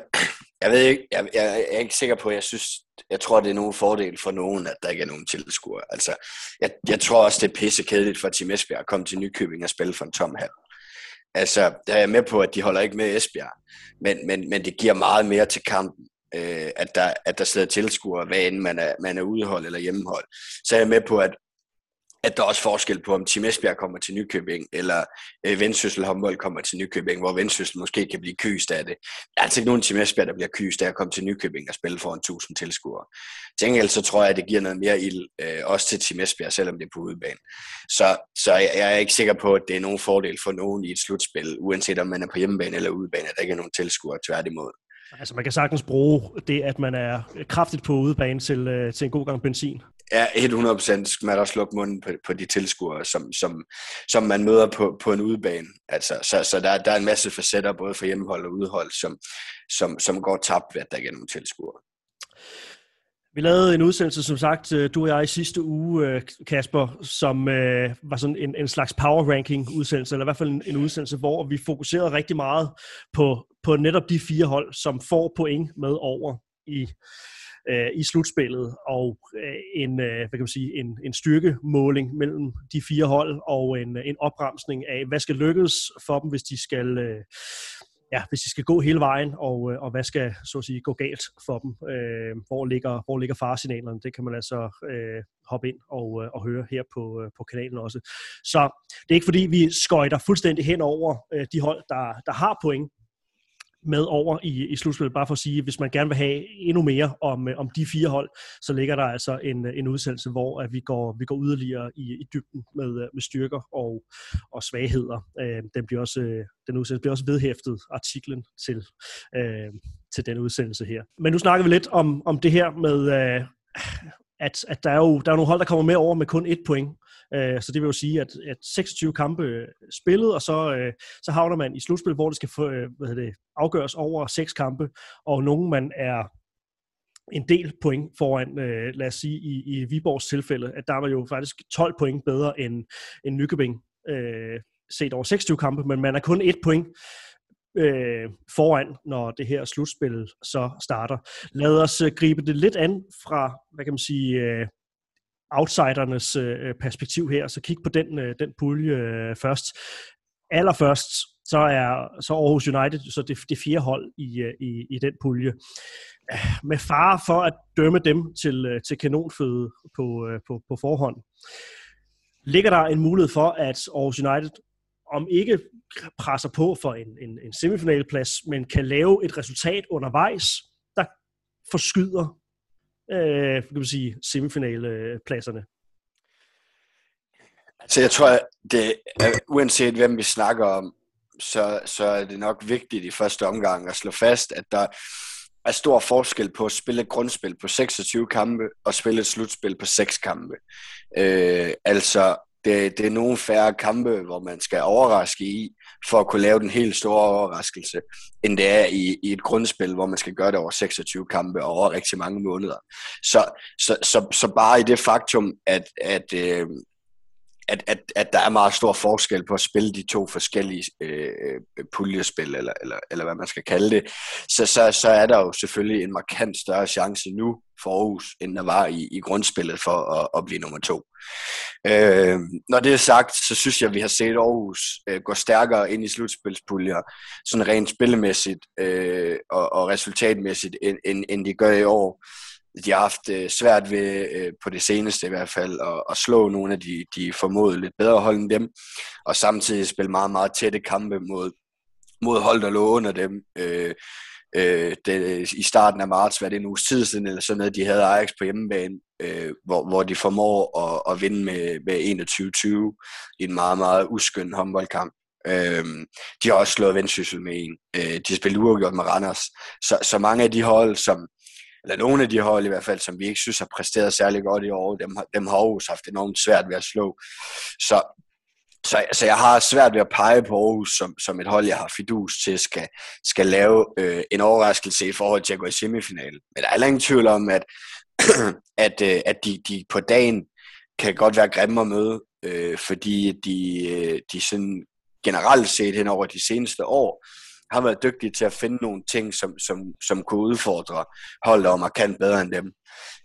jeg ved ikke, jeg, jeg, jeg er ikke sikker på, jeg synes, jeg tror, det er nogen fordel for nogen, at der ikke er nogen tilskuere. Altså, jeg, jeg tror også, det er pissekedeligt for Tim Esbjerg at komme til Nykøbing og spille for en tom hal. Altså, der er jeg med på, at de holder ikke med Esbjerg, men, men, men det giver meget mere til kampen, øh, at, der, at der sidder tilskuere, hvad end man er, man er udehold eller hjemmehold. Så er jeg med på, at at der er også forskel på, om Tim Esbjerg kommer til Nykøbing, eller øh, Vendsyssel håndbold kommer til Nykøbing, hvor Vendsyssel måske kan blive kyst af det. Der er altså ikke nogen Tim Esbjerg, der bliver kyst af at komme til Nykøbing og spille for en tusind tilskuere. Til gengæld så tror jeg, at det giver noget mere ild, øh, også til Tim Esbjerg, selvom det er på udebane. Så, så jeg, jeg er ikke sikker på, at det er nogen fordel for nogen i et slutspil, uanset om man er på hjemmebane eller udebane, at der ikke er nogen tilskuere tværtimod. Altså man kan sagtens bruge det, at man er kraftigt på udebane til, øh, til en god gang benzin. Ja, 100% skal man også lukke munden på, på de tilskuere, som, som, som man møder på, på en udebane. Altså, så så der, der er en masse facetter, både for hjemmehold og udhold, som, som, som går tabt ved, at der ikke er nogen tilskuere. Vi lavede en udsendelse, som sagt, øh, du og jeg i sidste uge, øh, Kasper, som øh, var sådan en, en slags power ranking udsendelse, eller i hvert fald en, en udsendelse, hvor vi fokuserede rigtig meget på, på netop de fire hold, som får point med over i, øh, i slutspillet, og øh, en, øh, hvad kan man sige, en, en styrkemåling mellem de fire hold, og en, øh, en opremsning af, hvad skal lykkes for dem, hvis de skal... Øh, ja, hvis de skal gå hele vejen, og, øh, og hvad skal så at sige, gå galt for dem, øh, hvor, ligger, hvor ligger faresignalerne, det kan man altså øh, hoppe ind og, øh, og høre her på, øh, på kanalen også. Så det er ikke fordi, vi skøjter fuldstændig hen over øh, de hold, der, der har point, med over i, i slutspillet, bare for at sige, at hvis man gerne vil have endnu mere om, øh, om de fire hold, så ligger der altså en, øh, en udsendelse, hvor at vi, går, vi går yderligere i, i dybden med, med styrker og, og svagheder. Øh, den, bliver også, den udsendelse bliver også vedhæftet artiklen til, øh, til den udsendelse her. Men nu snakker vi lidt om, om det her med, øh, at, at der, er jo, der er nogle hold, der kommer med over med kun et point. Øh, så det vil jo sige, at, at 26 kampe spillet, og så, øh, så havner man i slutspil, hvor det skal få, øh, hvad det, afgøres over seks kampe, og nogen man er en del point foran, øh, lad os sige, i, i Viborgs tilfælde, at der var jo faktisk 12 point bedre end, end Nykøbing øh, set over 26 kampe, men man er kun et point øh, foran, når det her slutspil så starter. Lad os øh, gribe det lidt an fra, hvad kan man sige, øh, outsidernes øh, øh, perspektiv her, så kig på den, øh, den pulje øh, først. Allerførst, så er så Aarhus United så det, det fjerde hold i, øh, i, i den pulje. Med fare for at dømme dem til, øh, til kanonføde på, på, på forhånd. Ligger der en mulighed for, at Aarhus United om ikke presser på for en, en, en semifinalplads, men kan lave et resultat undervejs, der forskyder øh, kan man sige, semifinalepladserne? Så altså, jeg tror, det uanset hvem vi snakker om, så, så er det nok vigtigt i første omgang at slå fast, at der er stor forskel på at spille et grundspil på 26 kampe og spille et slutspil på 6 kampe. Øh, altså, det, det er nogle færre kampe, hvor man skal overraske i, for at kunne lave den helt store overraskelse, end det er i, i et grundspil, hvor man skal gøre det over 26 kampe og over rigtig mange måneder. Så, så, så, så bare i det faktum, at, at, øh, at, at, at der er meget stor forskel på at spille de to forskellige øh, øh, puljespil, eller, eller, eller hvad man skal kalde det, så, så, så er der jo selvfølgelig en markant større chance nu for Aarhus, end der var i, i grundspillet for at, at blive nummer to. Øh, når det er sagt, så synes jeg, at vi har set Aarhus øh, gå stærkere ind i slutspilspuljer, sådan rent spillemæssigt øh, og, og resultatmæssigt, end, end, end de gør i år de har haft øh, svært ved, øh, på det seneste i hvert fald, at, at slå nogle af de, de formodet lidt bedre hold end dem, og samtidig spille meget, meget tætte kampe mod, mod hold, der lå under dem. Øh, øh, det, I starten af marts, hvad det en uges tid siden, eller sådan noget, de havde Ajax på hjemmebane, øh, hvor, hvor de formår at, at vinde med, med 21-20 i en meget, meget uskøn håndboldkamp. Øh, de har også slået Vendsyssel med en. Øh, de har spillet uafgjort med Randers. Så, så mange af de hold, som, eller nogle af de hold i hvert fald, som vi ikke synes har præsteret særlig godt i år, dem, dem har Aarhus haft enormt svært ved at slå. Så så, så jeg har svært ved at pege på Aarhus som, som et hold, jeg har fidus til, skal, skal lave øh, en overraskelse i forhold til at gå i semifinalen. Men der er ingen tvivl om, at, (clears throat) at, øh, at de, de på dagen kan godt være grimme at møde, øh, fordi de, øh, de sådan generelt set hen over de seneste år har været dygtige til at finde nogle ting, som, som, som kunne udfordre holdet om at kan bedre end dem.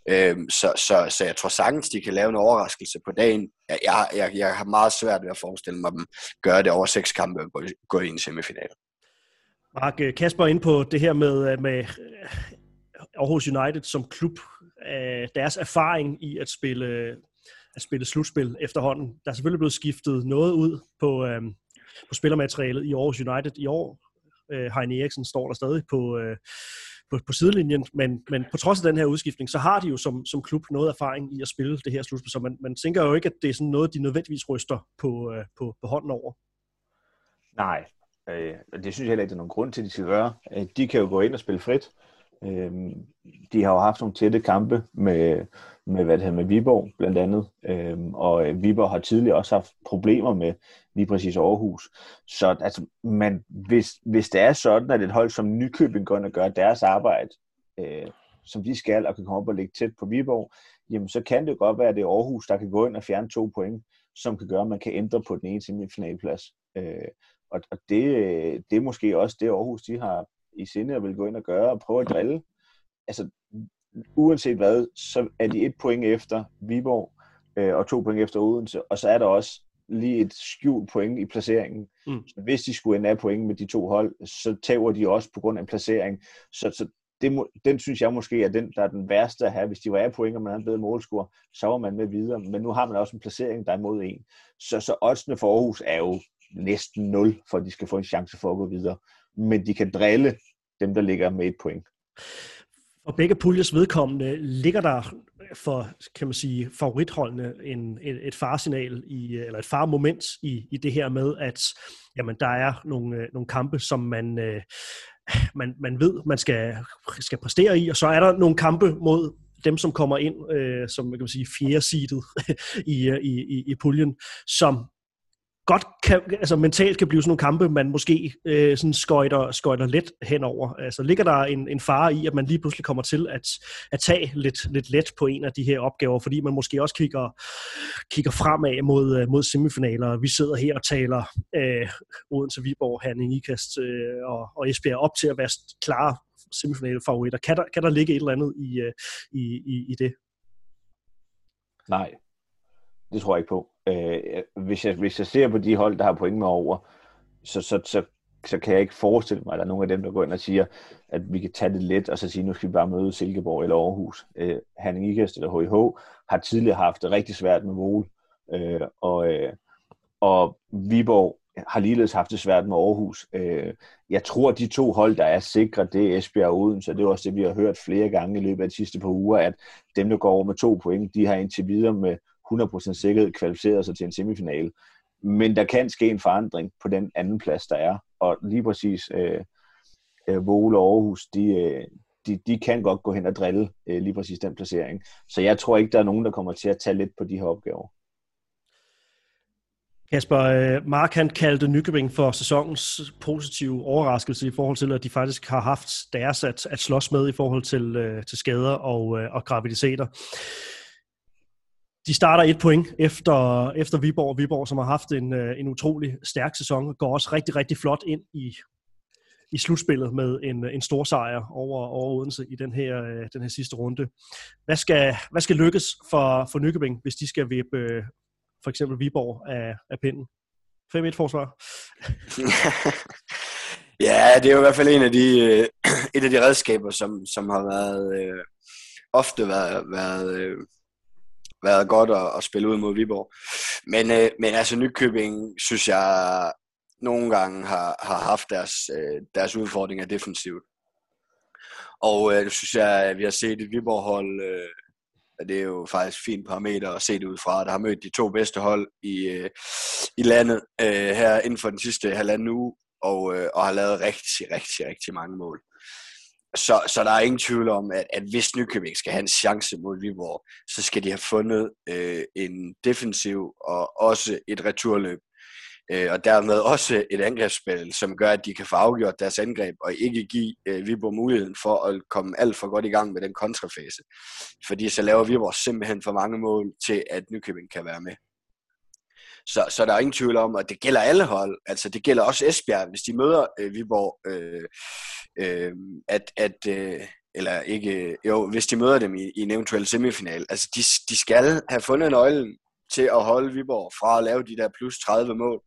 Øhm, så, så, så jeg tror sagtens, de kan lave en overraskelse på dagen. Jeg, jeg, jeg har meget svært ved at forestille mig dem gøre det over seks kampe og gå, gå i en semifinal. Mark, øh, Kasper ind på det her med, øh, med øh, Aarhus United som klub, deres erfaring i at spille, at spille slutspil efterhånden. Der er selvfølgelig blevet skiftet noget ud på, på spillermaterialet i Aarhus United i år. Øh, Heine Eriksen står der stadig på, øh, på, på sidelinjen, men, men på trods af den her udskiftning, så har de jo som, som klub noget erfaring i at spille det her slutspil, så man, man tænker jo ikke, at det er sådan noget, de nødvendigvis ryster på, øh, på, på hånden over. Nej, øh, det synes jeg heller ikke, der er nogen grund til, at de skal gøre. Øh, de kan jo gå ind og spille frit. Øh, de har jo haft nogle tætte kampe med, med, hvad det hedder, med Viborg blandt andet, øhm, og øh, Viborg har tidligere også haft problemer med lige præcis Aarhus. Så altså, man, hvis, hvis det er sådan, at et hold som Nykøbing går ind og gør deres arbejde, øh, som de skal, og kan komme op og ligge tæt på Viborg, jamen så kan det godt være, at det er Aarhus, der kan gå ind og fjerne to point, som kan gøre, at man kan ændre på den ene semifinalplads. Øh, og og det, det er måske også det, Aarhus de har i sinde at vil gå ind og gøre, og prøve at drille. Altså, uanset hvad, så er de et point efter Viborg, øh, og to point efter Odense, og så er der også lige et skjult point i placeringen. Mm. Så hvis de skulle ende af point med de to hold, så tager de også på grund af en placering. Så, så det må, den synes jeg måske er den, der er den værste at have. Hvis de var af point, og man havde en bedre målscore, så var man med videre. Men nu har man også en placering, der er imod en. Så, så oddsene for Aarhus er jo næsten 0, for at de skal få en chance for at gå videre. Men de kan drille dem, der ligger med et point. Og begge puljes vedkommende ligger der for, kan man sige, favoritholdene en, et, et faresignal i, eller et faremoment i, i det her med, at jamen, der er nogle, øh, nogle kampe, som man, øh, man, man ved, man skal, skal præstere i, og så er der nogle kampe mod dem, som kommer ind øh, som kan man sige, fjerde seedet (laughs) i, øh, i, i, i puljen, som godt kan, altså mentalt kan blive sådan nogle kampe, man måske øh, sådan skøjter, skøjter let henover. Altså ligger der en, en fare i, at man lige pludselig kommer til at, at tage lidt, lidt let på en af de her opgaver, fordi man måske også kigger, kigger fremad mod, øh, mod semifinaler. Vi sidder her og taler øh, Odense, Viborg, Herning, Ikast øh, og, og Esbjerg op til at være klare semifinale favoritter. Kan der, kan der ligge et eller andet i, øh, i, i, i det? Nej, det tror jeg ikke på. Øh, hvis, jeg, hvis jeg ser på de hold, der har point med over, så, så, så, så kan jeg ikke forestille mig, at der er nogen af dem, der går ind og siger, at vi kan tage det let, og så sige, nu skal vi bare møde Silkeborg eller Aarhus. Øh, Hanning Ikast eller HIH har tidligere haft det rigtig svært med mål, øh, og, øh, og Viborg har ligeledes haft det svært med Aarhus. Øh, jeg tror, at de to hold, der er sikre, det er Esbjerg og Odense, det er også det, vi har hørt flere gange i løbet af de sidste par uger, at dem, der går over med to point, de har indtil videre med 100% sikkerhed kvalificeret sig til en semifinale. Men der kan ske en forandring på den anden plads, der er. Og lige præcis øh, øh, Vole og Aarhus, de, øh, de, de kan godt gå hen og drille øh, lige præcis den placering. Så jeg tror ikke, der er nogen, der kommer til at tage lidt på de her opgaver. Kasper, øh, Mark han kaldte Nykøbing for sæsonens positive overraskelse i forhold til, at de faktisk har haft deres at, at slås med i forhold til, øh, til skader og, øh, og graviditeter. De starter et point efter, efter Viborg. Viborg, som har haft en, øh, en utrolig stærk sæson, går også rigtig, rigtig flot ind i, i slutspillet med en, øh, en stor sejr over, over Odense i den her, øh, den her sidste runde. Hvad skal, hvad skal lykkes for, for Nykøbing, hvis de skal vippe for eksempel Viborg af, af pinden? 5-1-forsvar. (laughs) ja, det er jo i hvert fald en af de, (clears throat) et af de redskaber, som, som har været øh, ofte været, været øh, været godt at, at spille ud mod Viborg. Men, øh, men altså Nykøbing, synes jeg, nogle gange har, har haft deres, øh, deres udfordringer defensivt. Og øh, det synes jeg, at vi har set et Viborg-hold, øh, det er jo faktisk fint parameter at se det ud fra, der har mødt de to bedste hold i, øh, i landet øh, her inden for den sidste halvanden uge, og, øh, og har lavet rigtig, rigtig, rigtig mange mål. Så, så der er ingen tvivl om, at, at hvis Nykøbing skal have en chance mod Viborg, så skal de have fundet øh, en defensiv og også et returløb, øh, og dermed også et angrebsspil, som gør, at de kan få afgjort deres angreb, og ikke give øh, Viborg muligheden for at komme alt for godt i gang med den kontrafase. Fordi så laver Viborg simpelthen for mange mål til, at Nykøbing kan være med. Så, så der er ingen tvivl om, at det gælder alle hold. Altså det gælder også Esbjerg, hvis de møder øh, Viborg, øh, øh, at, at øh, eller ikke, øh, jo, hvis de møder dem i, i en eventuel semifinal. Altså de, de skal have fundet nøglen til at holde Viborg fra at lave de der plus 30 mål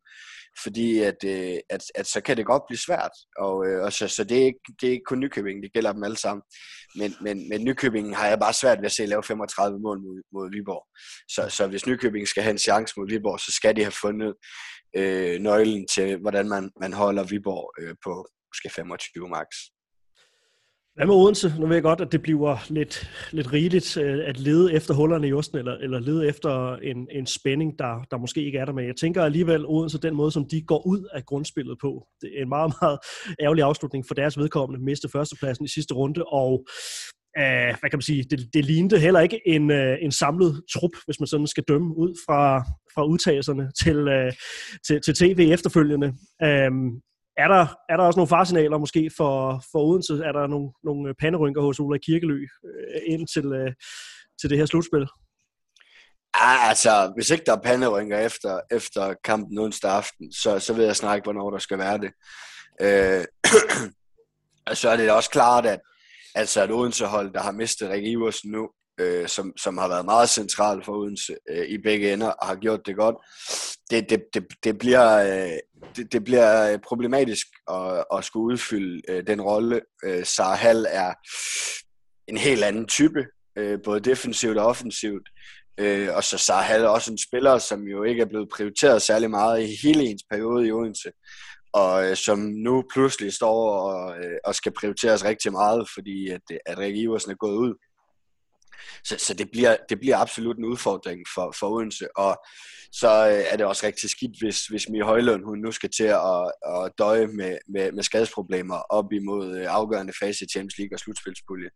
fordi at, øh, at, at så kan det godt blive svært. Og, øh, og så, så det, er ikke, det er ikke kun Nykøbing, det gælder dem alle sammen. Men, men, men Nykøbing har jeg bare svært ved at se lave 35 mål mod, mod Viborg. Så, så hvis Nykøbing skal have en chance mod Viborg, så skal de have fundet øh, nøglen til, hvordan man, man holder Viborg øh, på måske 25 max. Hvad med Odense? Nu ved jeg godt, at det bliver lidt, lidt rigeligt øh, at lede efter hullerne i osten, eller, eller lede efter en, en spænding, der, der måske ikke er der med. Jeg tænker alligevel, Odense, den måde, som de går ud af grundspillet på, det er en meget, (laughs) meget ærgerlig afslutning for deres vedkommende. Miste førstepladsen i sidste runde, og øh, hvad kan man sige, det, det lignede heller ikke en, øh, en samlet trup, hvis man sådan skal dømme ud fra, fra udtalelserne til, øh, til, til tv efterfølgende. Øh, er der, er der også nogle farsignaler måske for, for Odense? Er der nogle, nogle panderynker hos Ola Kirkelø øh, ind til, øh, til det her slutspil? Ah, altså, hvis ikke der er panderynker efter, efter kampen onsdag aften, så, så ved jeg snart ikke, hvornår der skal være det. Øh, (clears throat) så er det også klart, at altså et Odense-hold, der har mistet Rikke Iversen nu, øh, som, som har været meget central for Odense øh, i begge ender og har gjort det godt. Det, det, det, det, bliver, øh, det, det bliver øh, problematisk at, at skulle udfylde øh, den rolle. Øh, Sarah Hall er en helt anden type, øh, både defensivt og offensivt. Øh, og så Sarah Hall er også en spiller, som jo ikke er blevet prioriteret særlig meget i hele ens periode i Odense og øh, som nu pludselig står og, øh, og skal prioriteres rigtig meget, fordi at, at Rikke Iversen er gået ud. Så, så det, bliver, det bliver absolut en udfordring for, for Odense, og så øh, er det også rigtig skidt, hvis, hvis Mie Højlund hun nu skal til at, at døje med, med, med skadesproblemer op imod øh, afgørende fase i Champions League og slutspilspulje.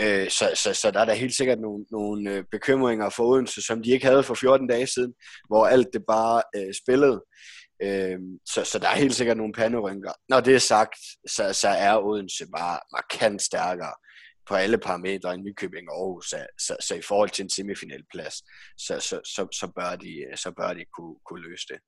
Øh, så, så, så der er der helt sikkert nogle, nogle øh, bekymringer for Odense, som de ikke havde for 14 dage siden, hvor alt det bare øh, spillede. Øh, så, så der er helt sikkert nogle panderynker. Når det er sagt, så, så er Odense bare markant stærkere på alle parametre i Nykøbing og Aarhus. Så, så, så i forhold til en semifinalplads, så, så, så, så, bør de, så bør de kunne, kunne løse det.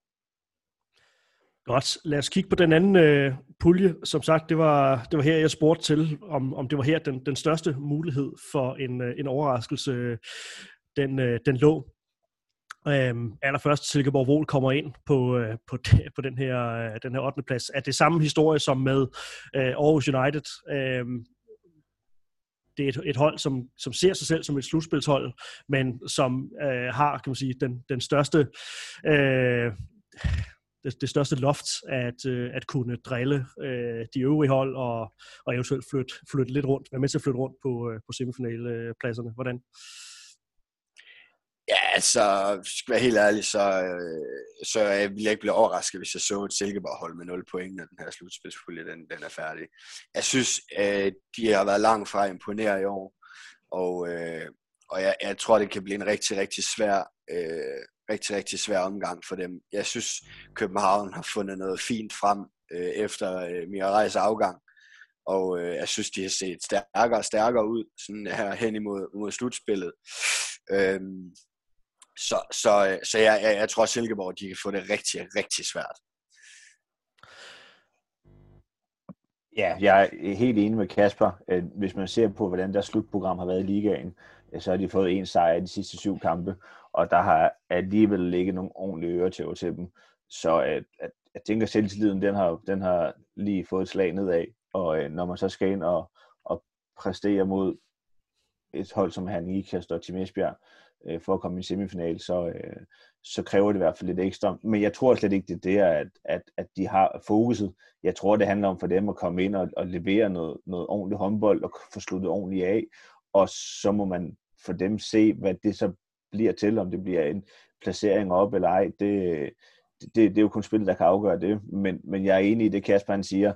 Godt. Lad os kigge på den anden øh, pulje. Som sagt, det var, det var her, jeg spurgte til, om, om det var her den, den største mulighed for en, øh, en overraskelse, øh, den, øh, den lå. Øhm, allerførst Silkeborg Vol kommer ind på, øh, på, (laughs) på den her, øh, den her 8. plads. Er det samme historie som med øh, Aarhus United? Øhm, det er et, et hold, som, som ser sig selv som et slutspilshold, men som øh, har, kan man sige, den, den største... Øh, det, det største loft at, øh, at kunne drille øh, de øvrige hold og, og eventuelt flytte, flytte lidt rundt, være med til at flytte rundt på, øh, på semifinalepladserne. Hvordan? Ja, altså, skal være helt ærlig, så, øh, så jeg vil jeg ikke blive overrasket, hvis jeg så et Silkeborg-hold med 0 point, når den her slutspidspulje den, den er færdig. Jeg synes, øh, de har været langt fra imponeret i år, og, øh, og jeg, jeg tror, det kan blive en rigtig, rigtig svær, øh, rigtig, rigtig svær omgang for dem. Jeg synes, København har fundet noget fint frem øh, efter øh, Mirajs afgang, og øh, jeg synes, de har set stærkere og stærkere ud sådan her hen imod, imod slutspillet. Øhm, så, så, så jeg, jeg, jeg tror, at Silkeborg de kan få det rigtig, rigtig svært. Ja, jeg er helt enig med Kasper. Øh, hvis man ser på, hvordan deres slutprogram har været i ligaen, øh, så har de fået en sejr i de sidste syv kampe, og der har alligevel ligget nogle ordentlige øretæver til dem. Så øh, at, at, jeg tænker, at selvtilliden den har, den har lige fået et slag nedad, og når man så skal ind og, og præstere mod et hold som Herning Ikast og Tim Esbjerg, øh, for at komme i semifinal, så, øh, så kræver det i hvert fald lidt ekstra. Men jeg tror slet ikke, det er at, at, at de har fokuset. Jeg tror, det handler om for dem at komme ind og, og levere noget, noget ordentligt håndbold og få sluttet ordentligt af. Og så må man for dem se, hvad det så bliver til, om det bliver en placering op eller ej. Det, det, det er jo kun spillet, der kan afgøre det. Men, men jeg er enig i det, Kasper han siger.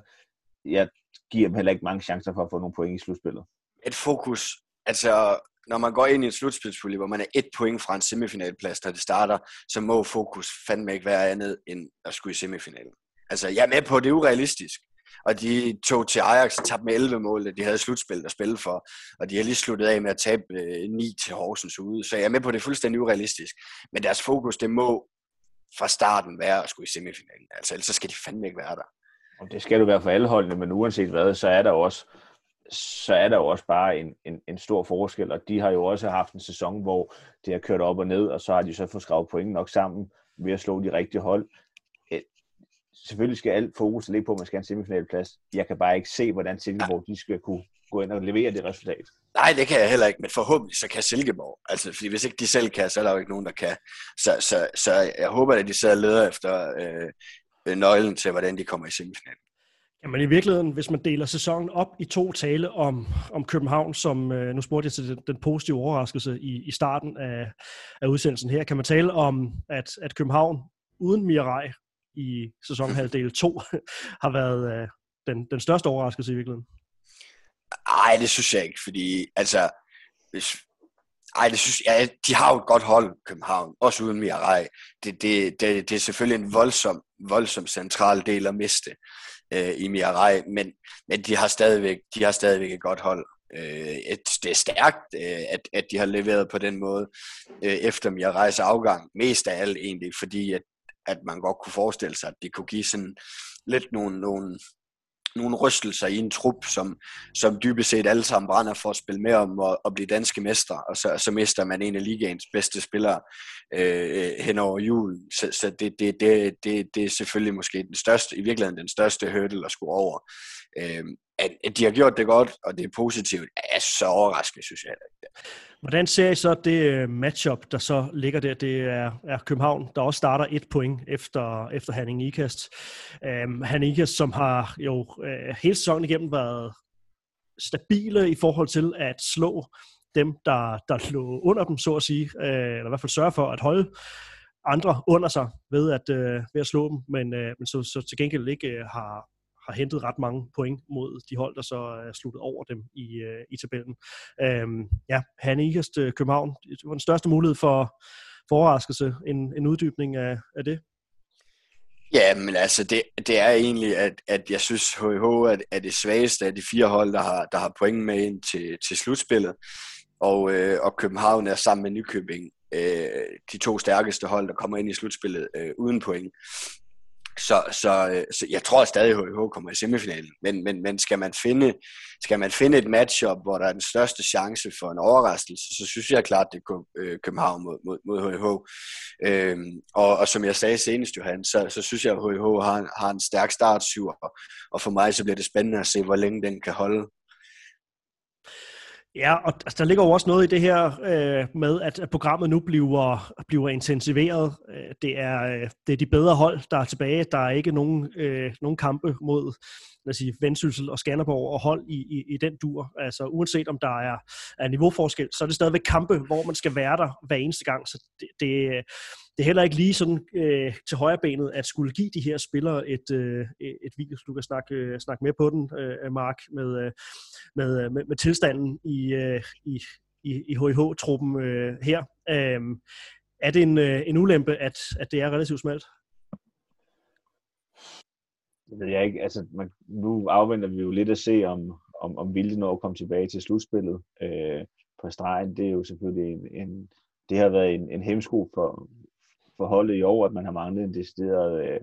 Jeg giver dem heller ikke mange chancer for at få nogle point i slutspillet. Et fokus Altså, når man går ind i en slutspilspulje, hvor man er et point fra en semifinalplads, når det starter, så må fokus fandme ikke være andet end at skulle i semifinalen. Altså, jeg er med på, at det er urealistisk. Og de tog til Ajax og tabte med 11 mål, de havde slutspil at spille for. Og de har lige sluttet af med at tabe øh, 9 til Horsens ude. Så jeg er med på, at det er fuldstændig urealistisk. Men deres fokus, det må fra starten være at skulle i semifinalen. Altså, ellers så skal de fandme ikke være der. Det skal du være for alle holdene, men uanset hvad, så er der også så er der jo også bare en, en, en stor forskel, og de har jo også haft en sæson, hvor det har kørt op og ned, og så har de så fået skrevet point nok sammen ved at slå de rigtige hold. Øh, selvfølgelig skal alt fokus ligge på, at man skal have en semifinalplads. Jeg kan bare ikke se, hvordan Silkeborg de skal kunne gå ind og levere det resultat. Nej, det kan jeg heller ikke, men forhåbentlig så kan Silkeborg. Altså, fordi hvis ikke de selv kan, så er der jo ikke nogen, der kan. Så, så, så jeg håber, at de sidder og leder efter øh, nøglen til, hvordan de kommer i semifinalen. Jamen i virkeligheden, hvis man deler sæsonen op i to tale om, om København, som øh, nu spurgte jeg til den, den positive overraskelse i, i starten af, af udsendelsen her, kan man tale om, at, at København uden Mirai i sæsonhalvdel 2 (laughs) har været øh, den, den største overraskelse i virkeligheden? Nej, det synes jeg ikke, fordi altså, hvis, ej, det synes jeg, de har jo et godt hold, København, også uden Mirai. Det, det, det, det er selvfølgelig en voldsom, voldsom central del at miste øh, i Mirai, men, men de har stadigvæk, de har stadigvæk et godt hold. Øh, et, det er stærkt, øh, at, at de har leveret på den måde øh, efter Mirais afgang. Mest af alt egentlig, fordi at, at man godt kunne forestille sig, at de kunne give sådan lidt nogle, nogle nogle rystelser i en trup, som, som dybest set alle sammen brænder for at spille med om at, at blive danske mestre, og så, så mister man en af ligaens bedste spillere øh, hen over julen. Så, så det, det, det, det, det er selvfølgelig måske den største, i virkeligheden den største hurdle at skulle over. Øh, at, at de har gjort det godt, og det er positivt, er så overraskende, synes jeg. Hvordan ser I så det øh, matchup, der så ligger der? Det er, er København, der også starter et point efter, efter Hanning Ikast. Øhm, um, Hanning Ikast, som har jo uh, hele sæsonen igennem været stabile i forhold til at slå dem, der, der lå under dem, så at sige, uh, eller i hvert fald sørge for at holde andre under sig ved at, uh, ved at slå dem, men, uh, men så, så til gengæld ikke uh, har, har hentet ret mange point mod de hold, der så er sluttet over dem i, øh, i tabellen. Øhm, ja, Hanne Ikast øh, København, det var den største mulighed for, for overraskelse, en, en uddybning af, af det. Ja, men altså, det, det er egentlig, at, at jeg synes, HH er, er det svageste af de fire hold, der har, der har point med ind til, til slutspillet. Og, øh, og København er sammen med Nykøbing øh, de to stærkeste hold, der kommer ind i slutspillet øh, uden point. Så, så, øh, så jeg tror stadig, at HH kommer i semifinalen. Men, men, men skal, man finde, skal man finde et matchup, hvor der er den største chance for en overraskelse, så synes jeg klart, det er øh, København mod, mod, mod HH. Øhm, og, og som jeg sagde senest, Johan, så, så synes jeg, at HH har, har en stærk start og for mig så bliver det spændende at se, hvor længe den kan holde. Ja, og altså, der ligger jo også noget i det her øh, med, at, at programmet nu bliver, bliver intensiveret. Øh, det er, øh, det er de bedre hold, der er tilbage. Der er ikke nogen, øh, nogen kampe mod lad os sige, Vendsyssel og Skanderborg og hold i, i, i den dur. Altså uanset om der er, er niveauforskel, så er det stadigvæk kampe, hvor man skal være der hver eneste gang. Så det, det, det er heller ikke lige sådan øh, til højre benet at skulle give de her spillere et, øh, et video, så du kan snakke, øh, snakke med på den, øh, Mark, med, øh, med, øh, med, med tilstanden i, øh, i, i, i HIH-truppen øh, her. Øh, er det en, øh, en ulempe, at, at det er relativt smalt? Det ved jeg ikke. Altså, man, nu afventer vi jo lidt at se, om, om, om Vilde når at komme tilbage til slutspillet øh, på stregen. Det er jo selvfølgelig en, en det har været en, en hemsko for, for holdet i år, at man har manglet en decideret øh,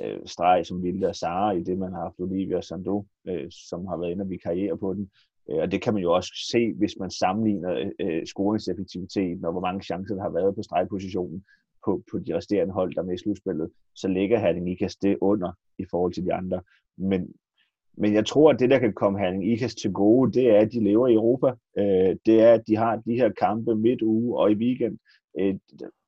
øh, streg som Vilde og Sara, i det man har haft Olivia og Sando, øh, som har været inde og vikariere på den. Øh, og det kan man jo også se, hvis man sammenligner øh, øh scoringseffektiviteten og hvor mange chancer der har været på stregpositionen på, på de resterende hold, der er med i slutspillet, så ligger Herning Ikas det under i forhold til de andre. Men, men jeg tror, at det, der kan komme Herning Ikas til gode, det er, at de lever i Europa. Øh, det er, at de har de her kampe midt uge og i weekend. Øh,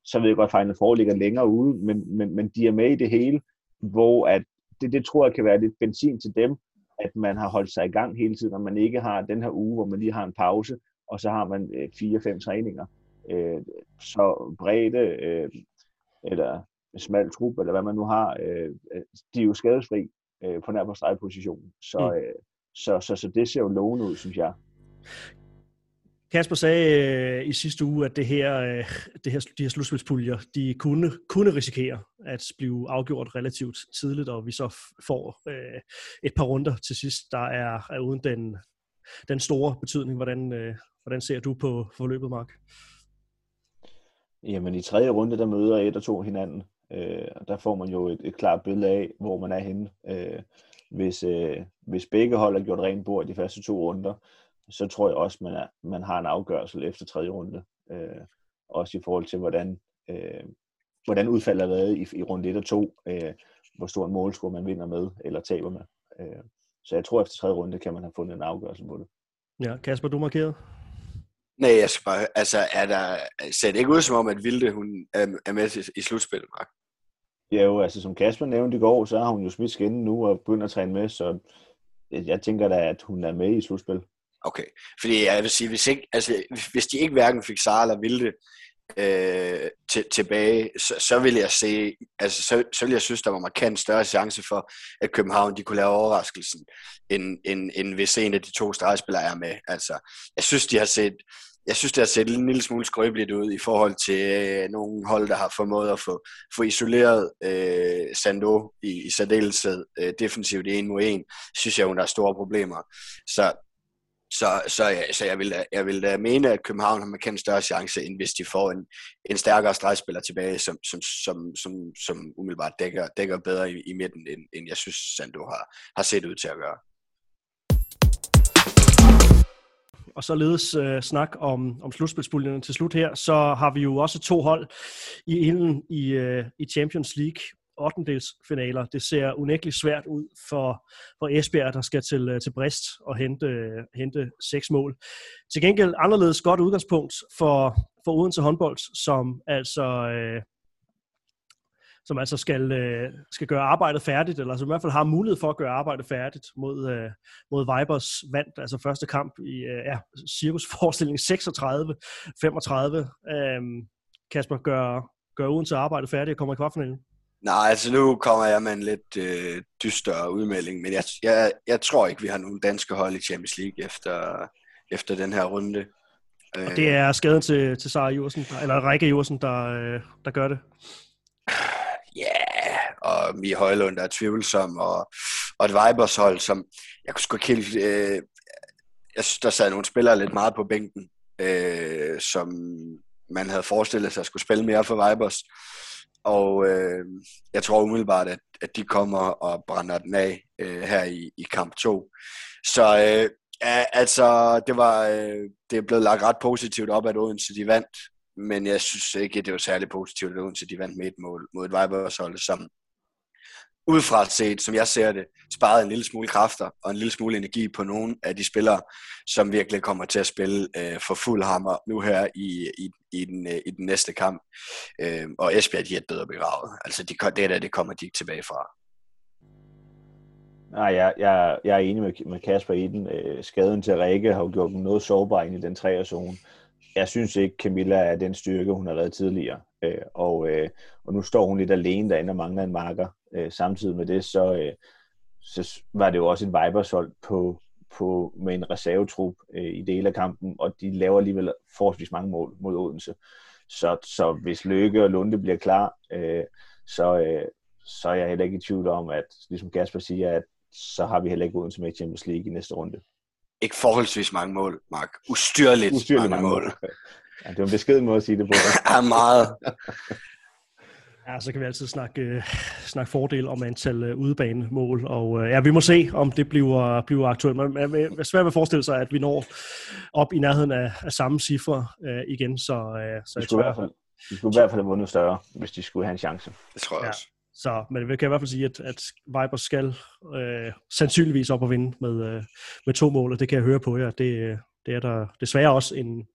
så ved jeg godt, at Final Four ligger længere ude, men, men, men de er med i det hele, hvor at det, det tror jeg kan være lidt benzin til dem, at man har holdt sig i gang hele tiden, og man ikke har den her uge, hvor man lige har en pause, og så har man øh, fire-fem træninger. Øh, så bredde, øh, eller smal trup, eller hvad man nu har, øh, de er jo skadesfri øh, på nær på stregpositionen. Så, mm. øh, så, så, så det ser jo lovende ud, synes jeg. Kasper sagde øh, i sidste uge, at det her, øh, det her, de her slutspilspuljer, de kunne, kunne risikere at blive afgjort relativt tidligt, og vi så får øh, et par runder til sidst, der er, er uden den, den store betydning. Hvordan, øh, hvordan ser du på forløbet, Mark? Jamen i tredje runde, der møder et og to hinanden. Øh, der får man jo et, et klart billede af, hvor man er henne. Øh, hvis, øh, hvis begge hold har gjort rent bord i de første to runder, så tror jeg også, man, er, man har en afgørelse efter tredje runde. Øh, også i forhold til, hvordan, øh, hvordan udfaldet er været i, i runde 1 og 2. Øh, hvor stor en målscore man vinder med, eller taber med. Øh, så jeg tror, efter tredje runde kan man have fundet en afgørelse på det. Ja, Kasper, du markeret? Nej, jeg skal bare, altså, er der, ser det ikke ud som om, at Vilde, hun er med i, i slutspillet, Mark? Ja, jo, altså som Kasper nævnte i går, så har hun jo smidt skinne nu og begynder at træne med, så jeg tænker da, at hun er med i slutspil. Okay, fordi jeg vil sige, hvis, ikke, altså, hvis de ikke hverken fik Sara eller Vilde øh, til, tilbage, så, så vil jeg se, altså så, så vil jeg synes, der var markant større chance for, at København de kunne lave overraskelsen, end, end, end hvis en af de to stregspillere er med. Altså, jeg synes, de har set, jeg synes, det har set en lille smule skrøbeligt ud i forhold til øh, nogle hold, der har formået at få, få isoleret øh, Sando i, i særdeleshed øh, defensivt en mod en. Synes jeg, hun har store problemer. Så så, så, ja, så jeg, vil, jeg vil da mene, at København har markant større chance, end hvis de får en, en stærkere stregspiller tilbage, som, som, som, som, som umiddelbart dækker, dækker bedre i, i midten, end, end jeg synes, Sando har, har set ud til at gøre. Og således øh, snak om, om slutspilspuljerne til slut her, så har vi jo også to hold i inden i, øh, i Champions League, 8. finaler. Det ser unægteligt svært ud for, for Esbjerg, der skal til, øh, til Brest og hente, øh, hente seks mål. Til gengæld anderledes godt udgangspunkt for, for Odense håndbold, som altså... Øh, som altså skal, øh, skal gøre arbejdet færdigt, eller som i hvert fald har mulighed for at gøre arbejdet færdigt mod, øh, mod Vibers vandt, altså første kamp i øh, ja, cirkusforestilling 36-35. Øh, Kasper, gør, gør Odense arbejdet færdigt og kommer i kvartfinalen? Nej, altså nu kommer jeg med en lidt øh, dyster udmelding, men jeg, jeg, jeg tror ikke, vi har nogen danske hold i Champions League efter, efter den her runde. Og det er skaden til, til Sara Jursen, eller Rikke Jursen, der, øh, der gør det? Ja, yeah, og Mie Højlund, der er tvivlsom, og, og et Vibers hold, som jeg kunne sgu ikke helt... Øh, jeg synes, der sad nogle spillere lidt meget på bænken, øh, som man havde forestillet sig at skulle spille mere for Vibers. Og øh, jeg tror umiddelbart, at, at de kommer og brænder den af øh, her i, i kamp 2. Så øh, altså, det var øh, det er blevet lagt ret positivt op, at Odense de vandt. Men jeg synes ikke, at det var særlig positivt, at Odense de vandt med et mål mod et Vibers hold, som udefra set, som jeg ser det, sparet en lille smule kræfter og en lille smule energi på nogle af de spillere, som virkelig kommer til at spille øh, for fuld hammer nu her i, i, i, den, øh, i den næste kamp. Øh, og Esbjerg, de er bedre begravet. Altså, de, det der, det kommer de ikke tilbage fra. Nej, jeg, jeg, jeg er enig med, med Kasper i den. Øh, skaden til Rikke har jo gjort dem noget sårbar ind i den 3'er zone. Jeg synes ikke, Camilla er den styrke, hun har været tidligere. Øh, og, øh, og nu står hun lidt alene derinde og mangler en marker. Øh, samtidig med det, så, øh, så var det jo også en Vibers-hold på, på, med en reservetrup øh, i dele af kampen, og de laver alligevel forholdsvis mange mål mod Odense. Så, så hvis Løkke og Lunde bliver klar, øh, så, øh, så er jeg heller ikke i tvivl om, at ligesom Kasper siger, at så har vi heller ikke Odense med i Champions League i næste runde. Ikke forholdsvis mange mål, Mark. Ustyrligt, Ustyrligt mange, mange mål. mål. Ja, det var en beskeden måde at sige det på. (laughs) ja, meget. Ja, så kan vi altid snakke, øh, snakke fordel om antal øh, udebanemål, og øh, ja, vi må se, om det bliver, bliver aktuelt. Men jeg er svært ved at forestille sig, at vi når op i nærheden af, af samme cifre øh, igen, så, øh, så jeg tror... I hvert fald, de skulle i hvert fald have vundet større, hvis de skulle have en chance. Det tror jeg ja. også. Så, men vi kan i hvert fald sige, at, at Vibers skal øh, sandsynligvis op og vinde med, øh, med to mål, og det kan jeg høre på jer. Det, øh, det er der desværre også en,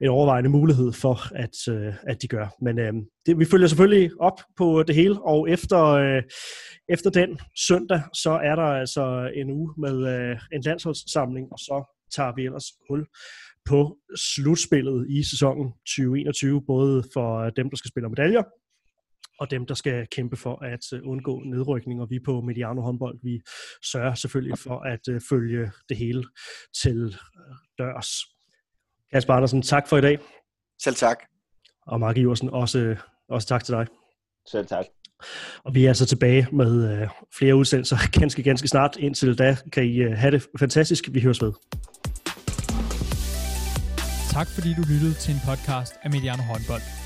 en overvejende mulighed for, at, øh, at de gør. Men øh, det, vi følger selvfølgelig op på det hele, og efter, øh, efter den søndag, så er der altså en uge med øh, en landsholdssamling, og så tager vi ellers hul på slutspillet i sæsonen 2021, både for øh, dem, der skal spille medaljer, og dem, der skal kæmpe for at øh, undgå nedrykning. Og vi på Mediano håndbold, vi sørger selvfølgelig for at øh, følge det hele til dørs. Kasper Andersen, tak for i dag. Selv tak. Og Mark Iversen, også, også tak til dig. Selv tak. Og vi er altså tilbage med øh, flere udsendelser (laughs) ganske, ganske snart. Indtil da kan I øh, have det fantastisk. Vi høres ved. Tak fordi du lyttede til en podcast af Mediano Håndbold.